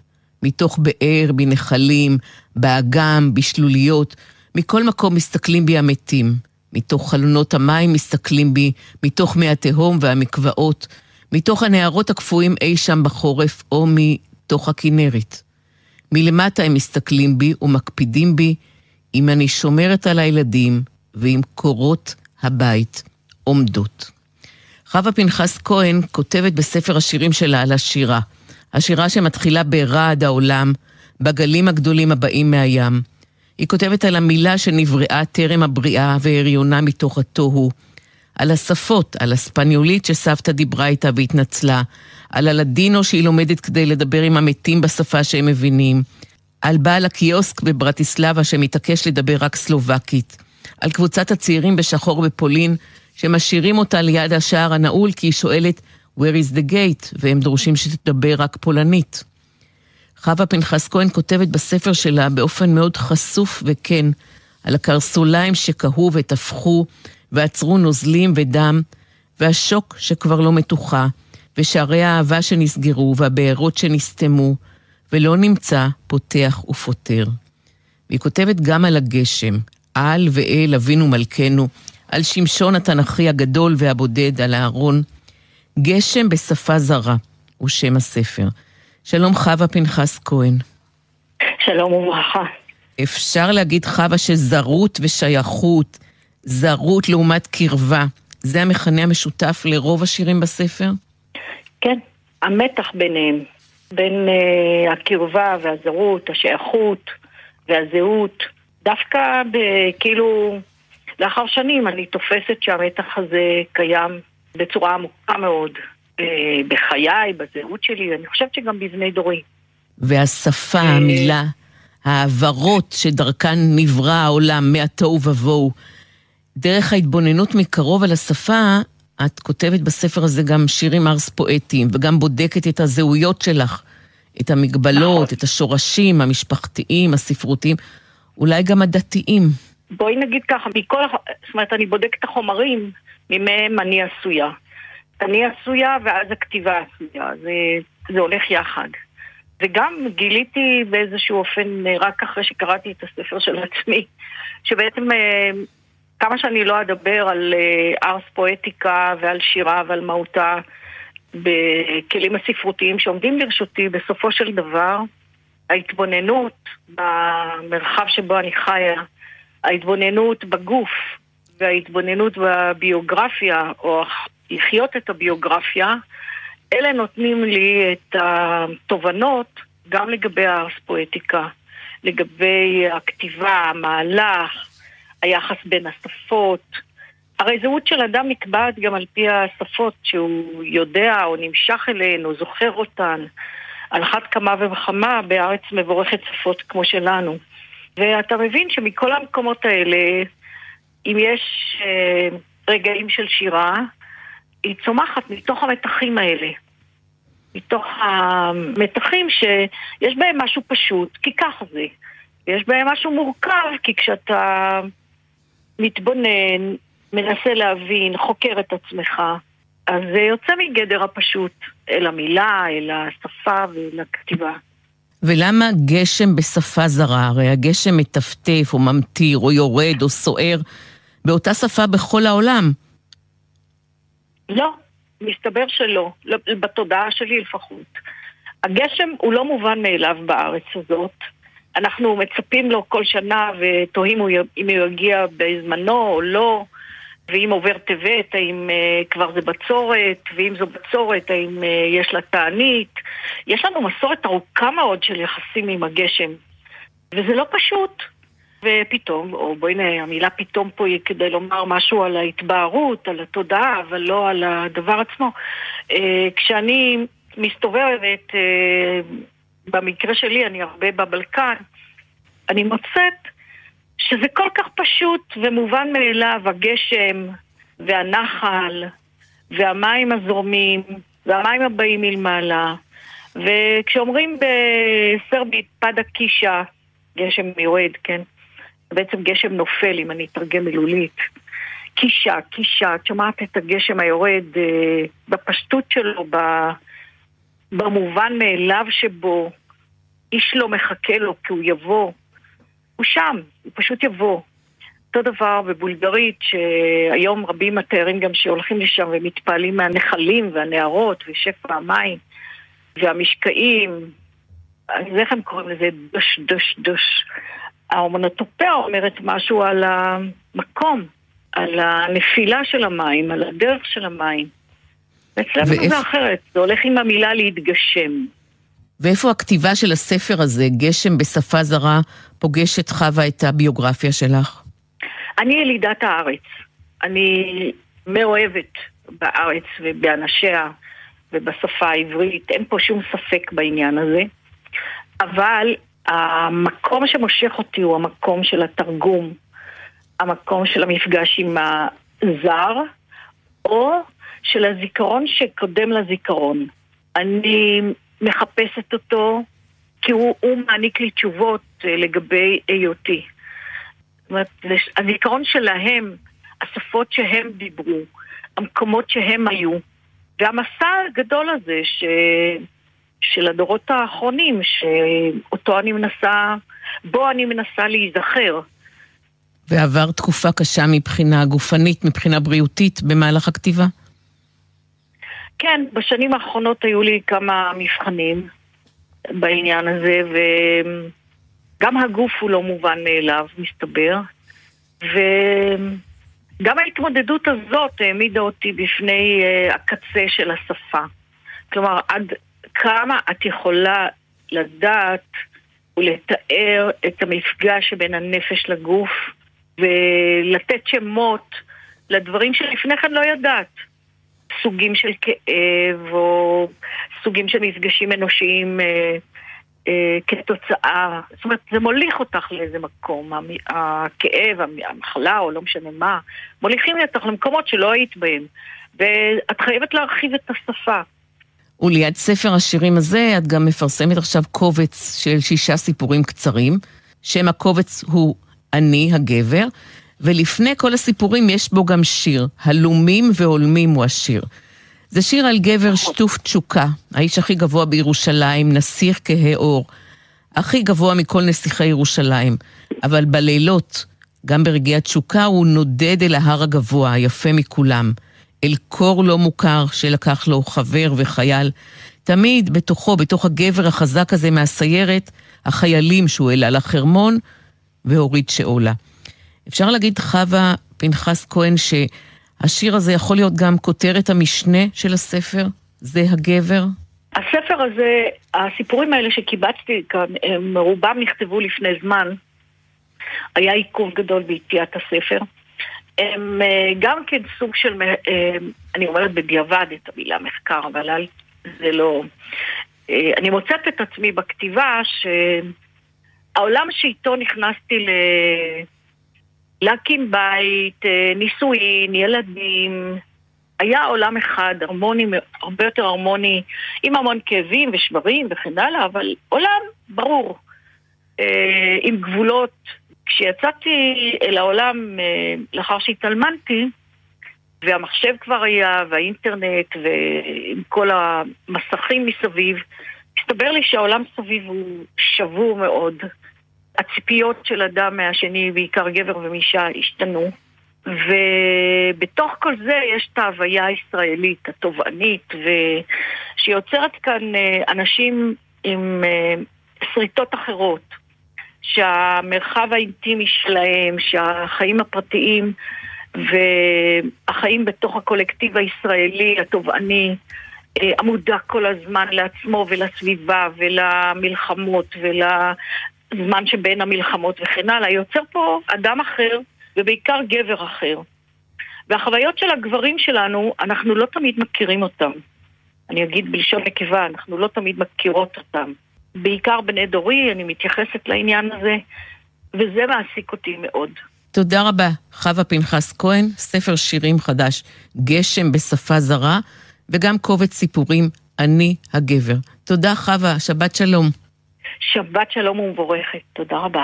מתוך באר, בנחלים, באגם, בשלוליות, מכל מקום מסתכלים בי המתים. מתוך חלונות המים מסתכלים בי, מתוך מי התהום והמקוואות, מתוך הנהרות הקפואים אי שם בחורף, או מתוך הכינרת. מלמטה הם מסתכלים בי ומקפידים בי אם אני שומרת על הילדים ואם קורות הבית עומדות. חווה פנחס כהן כותבת בספר השירים שלה על השירה. השירה שמתחילה ברעד העולם, בגלים הגדולים הבאים מהים. היא כותבת על המילה שנבראה טרם הבריאה והריונה מתוך התוהו, על השפות, על הספניולית שסבתא דיברה איתה והתנצלה, על הלדינו שהיא לומדת כדי לדבר עם המתים בשפה שהם מבינים, על בעל הקיוסק בברטיסלבה שמתעקש לדבר רק סלובקית, על קבוצת הצעירים בשחור בפולין שמשאירים אותה ליד השער הנעול כי היא שואלת Where is the gate? והם דורשים שתדבר רק פולנית. חווה פנחס כהן כותבת בספר שלה באופן מאוד חשוף וכן על הקרסוליים שקהו וטפחו ועצרו נוזלים ודם, והשוק שכבר לא מתוחה, ושערי האהבה שנסגרו והבארות שנסתמו, ולא נמצא פותח ופותר. והיא כותבת גם על הגשם, על ואל אבינו מלכנו, על שמשון התנ"כי הגדול והבודד, על הארון. גשם בשפה זרה, הוא שם הספר. שלום חווה פנחס כהן. שלום וברכה. אפשר להגיד חווה שזרות ושייכות, זרות לעומת קרבה, זה המכנה המשותף לרוב השירים בספר? כן, המתח ביניהם, בין uh, הקרבה והזרות, השייכות והזהות, דווקא כאילו לאחר שנים אני תופסת שהמתח הזה קיים בצורה עמוקה מאוד uh, בחיי, בזהות שלי, ואני חושבת שגם בבני דורי. והשפה, אה, המילה, העברות שדרכן נברא העולם מהתוהו ובוהו, דרך ההתבוננות מקרוב על השפה, את כותבת בספר הזה גם שירים ארס פואטיים, וגם בודקת את הזהויות שלך, את המגבלות, נכון. את השורשים המשפחתיים, הספרותיים, אולי גם הדתיים. בואי נגיד ככה, מכל, זאת אומרת, אני בודקת את החומרים, ממהם אני עשויה. אני עשויה ואז הכתיבה עשויה, זה, זה הולך יחד. וגם גיליתי באיזשהו אופן, רק אחרי שקראתי את הספר של עצמי, שבעצם אה, כמה שאני לא אדבר על אה, ארס פואטיקה ועל שירה ועל מהותה בכלים הספרותיים שעומדים לרשותי, בסופו של דבר ההתבוננות במרחב שבו אני חיה, ההתבוננות בגוף וההתבוננות בביוגרפיה, או לחיות את הביוגרפיה, אלה נותנים לי את התובנות גם לגבי הארס פואטיקה, לגבי הכתיבה, המהלך, היחס בין השפות. הרי זהות של אדם נקבעת גם על פי השפות שהוא יודע או נמשך אליהן או זוכר אותן. על אחת כמה וכמה בארץ מבורכת שפות כמו שלנו. ואתה מבין שמכל המקומות האלה, אם יש אה, רגעים של שירה, היא צומחת מתוך המתחים האלה. מתוך המתחים שיש בהם משהו פשוט, כי ככה זה. יש בהם משהו מורכב, כי כשאתה מתבונן, מנסה להבין, חוקר את עצמך. אז זה יוצא מגדר הפשוט אל המילה, אל השפה ואל הכתיבה. ולמה גשם בשפה זרה? הרי הגשם מטפטף או ממטיר או יורד או סוער באותה שפה בכל העולם. לא, מסתבר שלא, לא, בתודעה שלי לפחות. הגשם הוא לא מובן מאליו בארץ הזאת. אנחנו מצפים לו כל שנה ותוהים אם הוא יגיע בזמנו או לא, ואם עובר טבת, האם uh, כבר זה בצורת, ואם זו בצורת, האם uh, יש לה תענית. יש לנו מסורת ארוכה מאוד של יחסים עם הגשם, וזה לא פשוט. ופתאום, או בואי נראה, המילה פתאום פה היא כדי לומר משהו על ההתבהרות, על התודעה, אבל לא על הדבר עצמו. Uh, כשאני מסתובבת במקרה שלי, אני הרבה בבלקן, אני מוצאת שזה כל כך פשוט ומובן מאליו, הגשם והנחל והמים הזורמים והמים הבאים מלמעלה. וכשאומרים בסרבית פדה קישה, גשם יורד, כן? בעצם גשם נופל, אם אני אתרגם מילולית. קישה, קישה, את שומעת את הגשם היורד אה, בפשטות שלו, ב, במובן מאליו שבו איש לא מחכה לו כי הוא יבוא. הוא שם, הוא פשוט יבוא. אותו דבר בבולגרית, שהיום רבים התיירים גם שהולכים לשם ומתפעלים מהנחלים והנהרות ושפע המים והמשקעים. אז איך הם קוראים לזה? דוש, דוש, דוש. האומנוטופיה אומרת משהו על המקום, על הנפילה של המים, על הדרך של המים. אצלנו ואיפ... זה אחרת, זה הולך עם המילה להתגשם. ואיפה הכתיבה של הספר הזה, גשם בשפה זרה, פוגשת חווה את הביוגרפיה שלך? אני ילידת הארץ. אני מאוהבת בארץ ובאנשיה ובשפה העברית, אין פה שום ספק בעניין הזה. אבל המקום שמושך אותי הוא המקום של התרגום, המקום של המפגש עם הזר, או של הזיכרון שקודם לזיכרון. אני מחפשת אותו כי הוא, הוא מעניק לי תשובות אה, לגבי היותי. זאת אומרת, הזיכרון שלהם, השפות שהם דיברו, המקומות שהם היו, והמסע הגדול הזה ש... של הדורות האחרונים, שאותו אני מנסה, בו אני מנסה להיזכר. ועבר תקופה קשה מבחינה גופנית, מבחינה בריאותית, במהלך הכתיבה? כן, בשנים האחרונות היו לי כמה מבחנים בעניין הזה, וגם הגוף הוא לא מובן מאליו, מסתבר. וגם ההתמודדות הזאת העמידה אותי בפני uh, הקצה של השפה. כלומר, עד כמה את יכולה לדעת ולתאר את המפגש שבין הנפש לגוף ולתת שמות לדברים שלפני כן לא ידעת. סוגים של כאב או סוגים של מפגשים אנושיים אה, אה, כתוצאה, זאת אומרת זה מוליך אותך לאיזה מקום, הכאב, המחלה או לא משנה מה, מוליכים אותך למקומות שלא היית בהם ואת חייבת להרחיב את השפה. וליד ספר השירים הזה את גם מפרסמת עכשיו קובץ של שישה סיפורים קצרים. שם הקובץ הוא אני הגבר, ולפני כל הסיפורים יש בו גם שיר, הלומים והולמים הוא השיר. זה שיר על גבר שטוף תשוקה, האיש הכי גבוה בירושלים, נסיך כהה אור, הכי גבוה מכל נסיכי ירושלים, אבל בלילות, גם ברגעי התשוקה, הוא נודד אל ההר הגבוה, היפה מכולם. אל קור לא מוכר שלקח לו חבר וחייל. תמיד בתוכו, בתוך הגבר החזק הזה מהסיירת, החיילים שהוא העלה לחרמון והוריד שאולה. אפשר להגיד, חווה פנחס כהן, שהשיר הזה יכול להיות גם כותרת המשנה של הספר? זה הגבר? הספר הזה, הסיפורים האלה שקיבצתי כאן, רובם נכתבו לפני זמן. היה עיכוב גדול ביציאת הספר. הם אה, גם כן סוג של, אה, אני אומרת בדיעבד את המילה מחקר, אבל זה לא... אה, אני מוצאת את עצמי בכתיבה שהעולם שאיתו נכנסתי ל... להקים בית, נישואין, ילדים, היה עולם אחד, הרמוני, הרבה יותר הרמוני, עם המון כאבים ושברים וכן הלאה, אבל עולם ברור, עם גבולות. כשיצאתי אל העולם אה, לאחר שהתאלמנתי, והמחשב כבר היה, והאינטרנט, ועם כל המסכים מסביב, הסתבר לי שהעולם סביב הוא שבור מאוד. הציפיות של אדם מהשני, בעיקר גבר ומאישה, השתנו. ובתוך כל זה יש את ההוויה הישראלית, התובענית, שיוצרת כאן אה, אנשים עם אה, שריטות אחרות. שהמרחב האינטימי שלהם, שהחיים הפרטיים והחיים בתוך הקולקטיב הישראלי התובעני, אה, המודע כל הזמן לעצמו ולסביבה ולמלחמות ולזמן שבין המלחמות וכן הלאה, יוצר פה אדם אחר ובעיקר גבר אחר. והחוויות של הגברים שלנו, אנחנו לא תמיד מכירים אותם. אני אגיד בלשון נקבה, אנחנו לא תמיד מכירות אותם. בעיקר בני דורי, אני מתייחסת לעניין הזה, וזה מעסיק אותי מאוד. תודה רבה, חווה פנחס כהן, ספר שירים חדש, גשם בשפה זרה, וגם קובץ סיפורים, אני הגבר. תודה חווה, שבת שלום. שבת שלום ומבורכת, תודה רבה.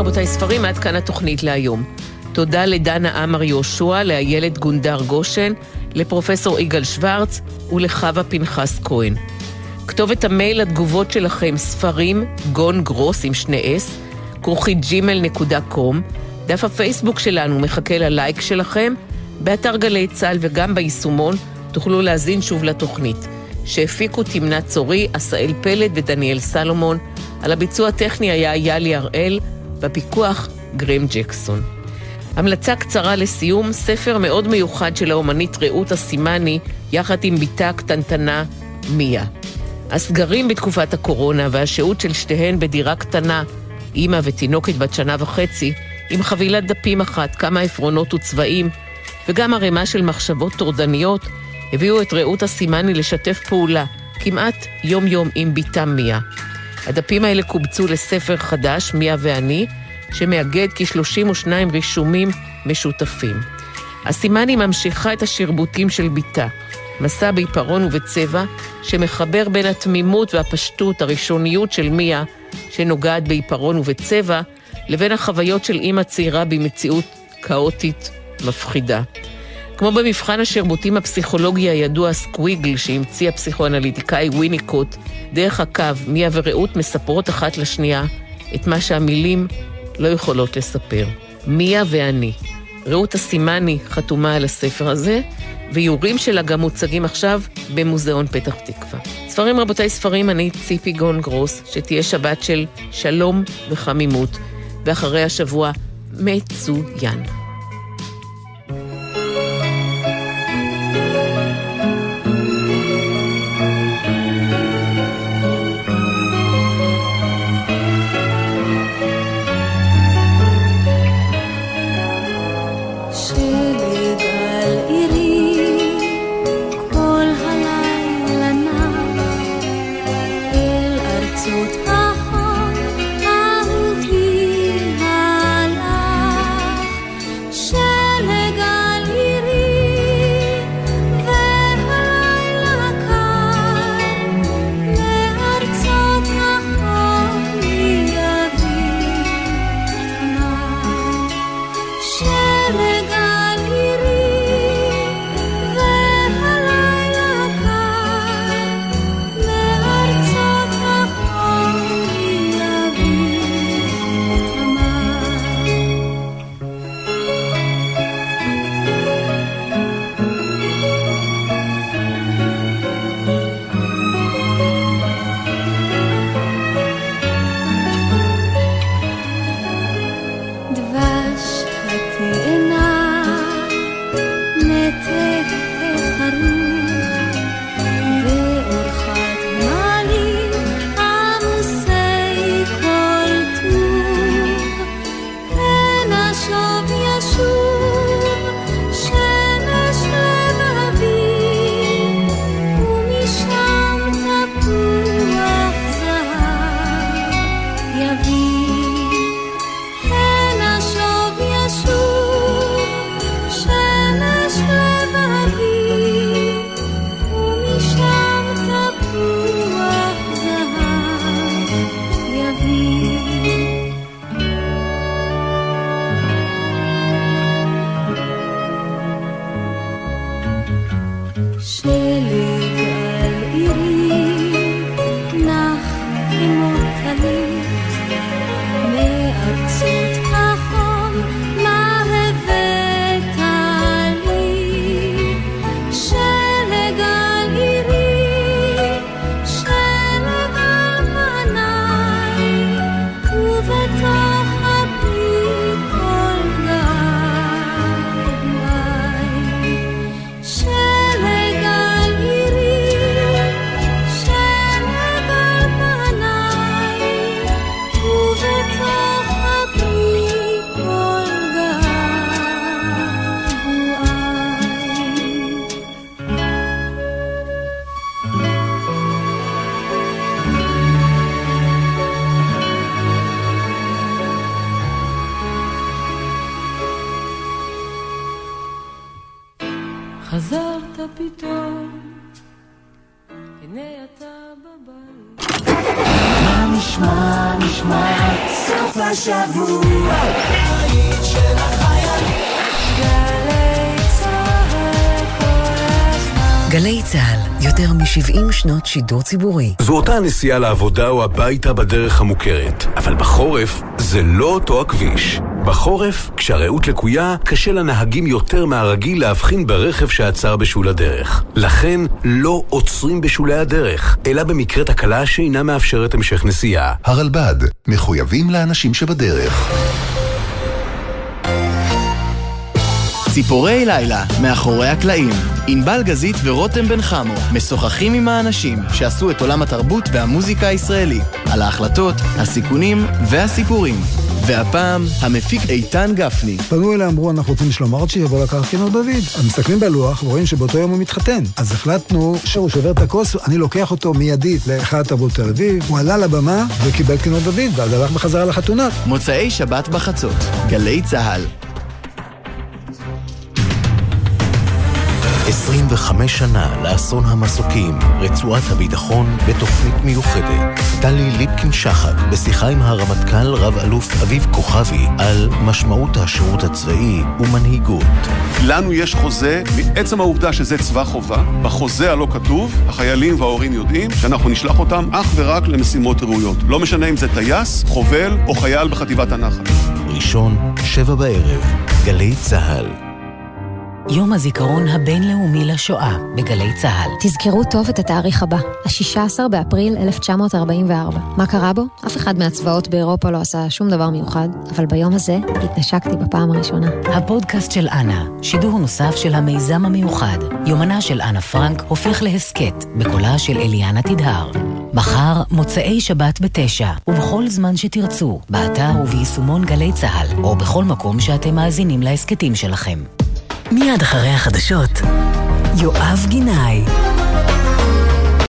רבותיי, ספרים, עד כאן התוכנית להיום. תודה לדנה עמר יהושע, לאיילת גונדר גושן, לפרופסור יגאל שוורץ ולחווה פנחס כהן. כתובת המייל לתגובות שלכם, ספרים, גון גרוס עם שני אס, כרוכית קום. דף הפייסבוק שלנו מחכה ללייק שלכם. באתר גלי צה"ל וגם ביישומון תוכלו להאזין שוב לתוכנית. שהפיקו תמנת צורי, עשאל פלד ודניאל סלומון. על הביצוע הטכני היה יאלי הראל. בפיקוח גרם ג'קסון. המלצה קצרה לסיום, ספר מאוד מיוחד של האומנית רעות אסימני, יחד עם בתה הקטנטנה מיה. הסגרים בתקופת הקורונה והשהות של שתיהן בדירה קטנה, אימא ותינוקת בת שנה וחצי, עם חבילת דפים אחת, כמה עפרונות וצבעים, וגם ערימה של מחשבות טורדניות, הביאו את רעות אסימני לשתף פעולה, כמעט יום-יום עם בתה מיה. הדפים האלה קובצו לספר חדש, מיה ואני, שמאגד כ-32 רישומים משותפים. הסימני ממשיכה את השרבוטים של בתה, מסע בעיפרון ובצבע, שמחבר בין התמימות והפשטות, הראשוניות של מיה, שנוגעת בעיפרון ובצבע, לבין החוויות של אימא צעירה במציאות כאוטית מפחידה. כמו במבחן השרבוטים הפסיכולוגי הידוע סקוויגל שהמציא הפסיכואנליטיקאי ויניקוט, דרך הקו מיה ורעות מספרות אחת לשנייה את מה שהמילים לא יכולות לספר. מיה ואני. רעות אסימני חתומה על הספר הזה, ואיורים שלה גם מוצגים עכשיו במוזיאון פתח תקווה. ספרים רבותיי ספרים, אני ציפי גון גרוס, שתהיה שבת של שלום וחמימות, ואחרי השבוע מצוין. שנות שידור ציבורי. זו אותה הנסיעה לעבודה או הביתה בדרך המוכרת, אבל בחורף זה לא אותו הכביש. בחורף, כשהרעות לקויה, קשה לנהגים יותר מהרגיל להבחין ברכב שעצר בשול הדרך. לכן, לא עוצרים בשולי הדרך, אלא במקרה תקלה שאינה מאפשרת המשך נסיעה. הרלב"ד, מחויבים לאנשים שבדרך. ציפורי לילה, מאחורי הקלעים. ענבל גזית ורותם בן חמו משוחחים עם האנשים שעשו את עולם התרבות והמוזיקה הישראלי, על ההחלטות, הסיכונים והסיפורים. והפעם, המפיק איתן גפני. פנו אליי, אמרו, אנחנו רוצים שלמה ארצ'י יבוא לקחת כינור דוד. אז מסתכלים בלוח ורואים שבאותו יום הוא מתחתן. אז החלטנו שהוא שובר את הכוס, אני לוקח אותו מיידית להיכל התרבות תל אביב, הוא עלה לבמה וקיבל כינור דוד, ואז הלך בחזרה לחתונה. מוצאי שבת בחצות, גלי צה"ל. 25 שנה לאסון המסוקים, רצועת הביטחון בתוכנית מיוחדת. טלי ליפקין-שחק בשיחה עם הרמטכ"ל רב-אלוף אביב כוכבי על משמעות השירות הצבאי ומנהיגות. לנו יש חוזה, מעצם העובדה שזה צבא חובה, בחוזה הלא כתוב, החיילים וההורים יודעים שאנחנו נשלח אותם אך ורק למשימות ראויות. לא משנה אם זה טייס, חובל או חייל בחטיבת הנחל. ראשון, שבע בערב, גלי צה"ל. יום הזיכרון הבינלאומי לשואה בגלי צה"ל. תזכרו טוב את התאריך הבא, ה-16 באפריל 1944. מה קרה בו? אף אחד מהצבאות באירופה לא עשה שום דבר מיוחד, אבל ביום הזה התנשקתי בפעם הראשונה. הפודקאסט של אנה, שידור נוסף של המיזם המיוחד. יומנה של אנה פרנק הופך להסכת, בקולה של אליאנה תדהר. מחר, מוצאי שבת בתשע, ובכל זמן שתרצו, באתר וביישומון גלי צה"ל, או בכל מקום שאתם מאזינים להסכתים שלכם. מיד אחרי החדשות, יואב גינאי.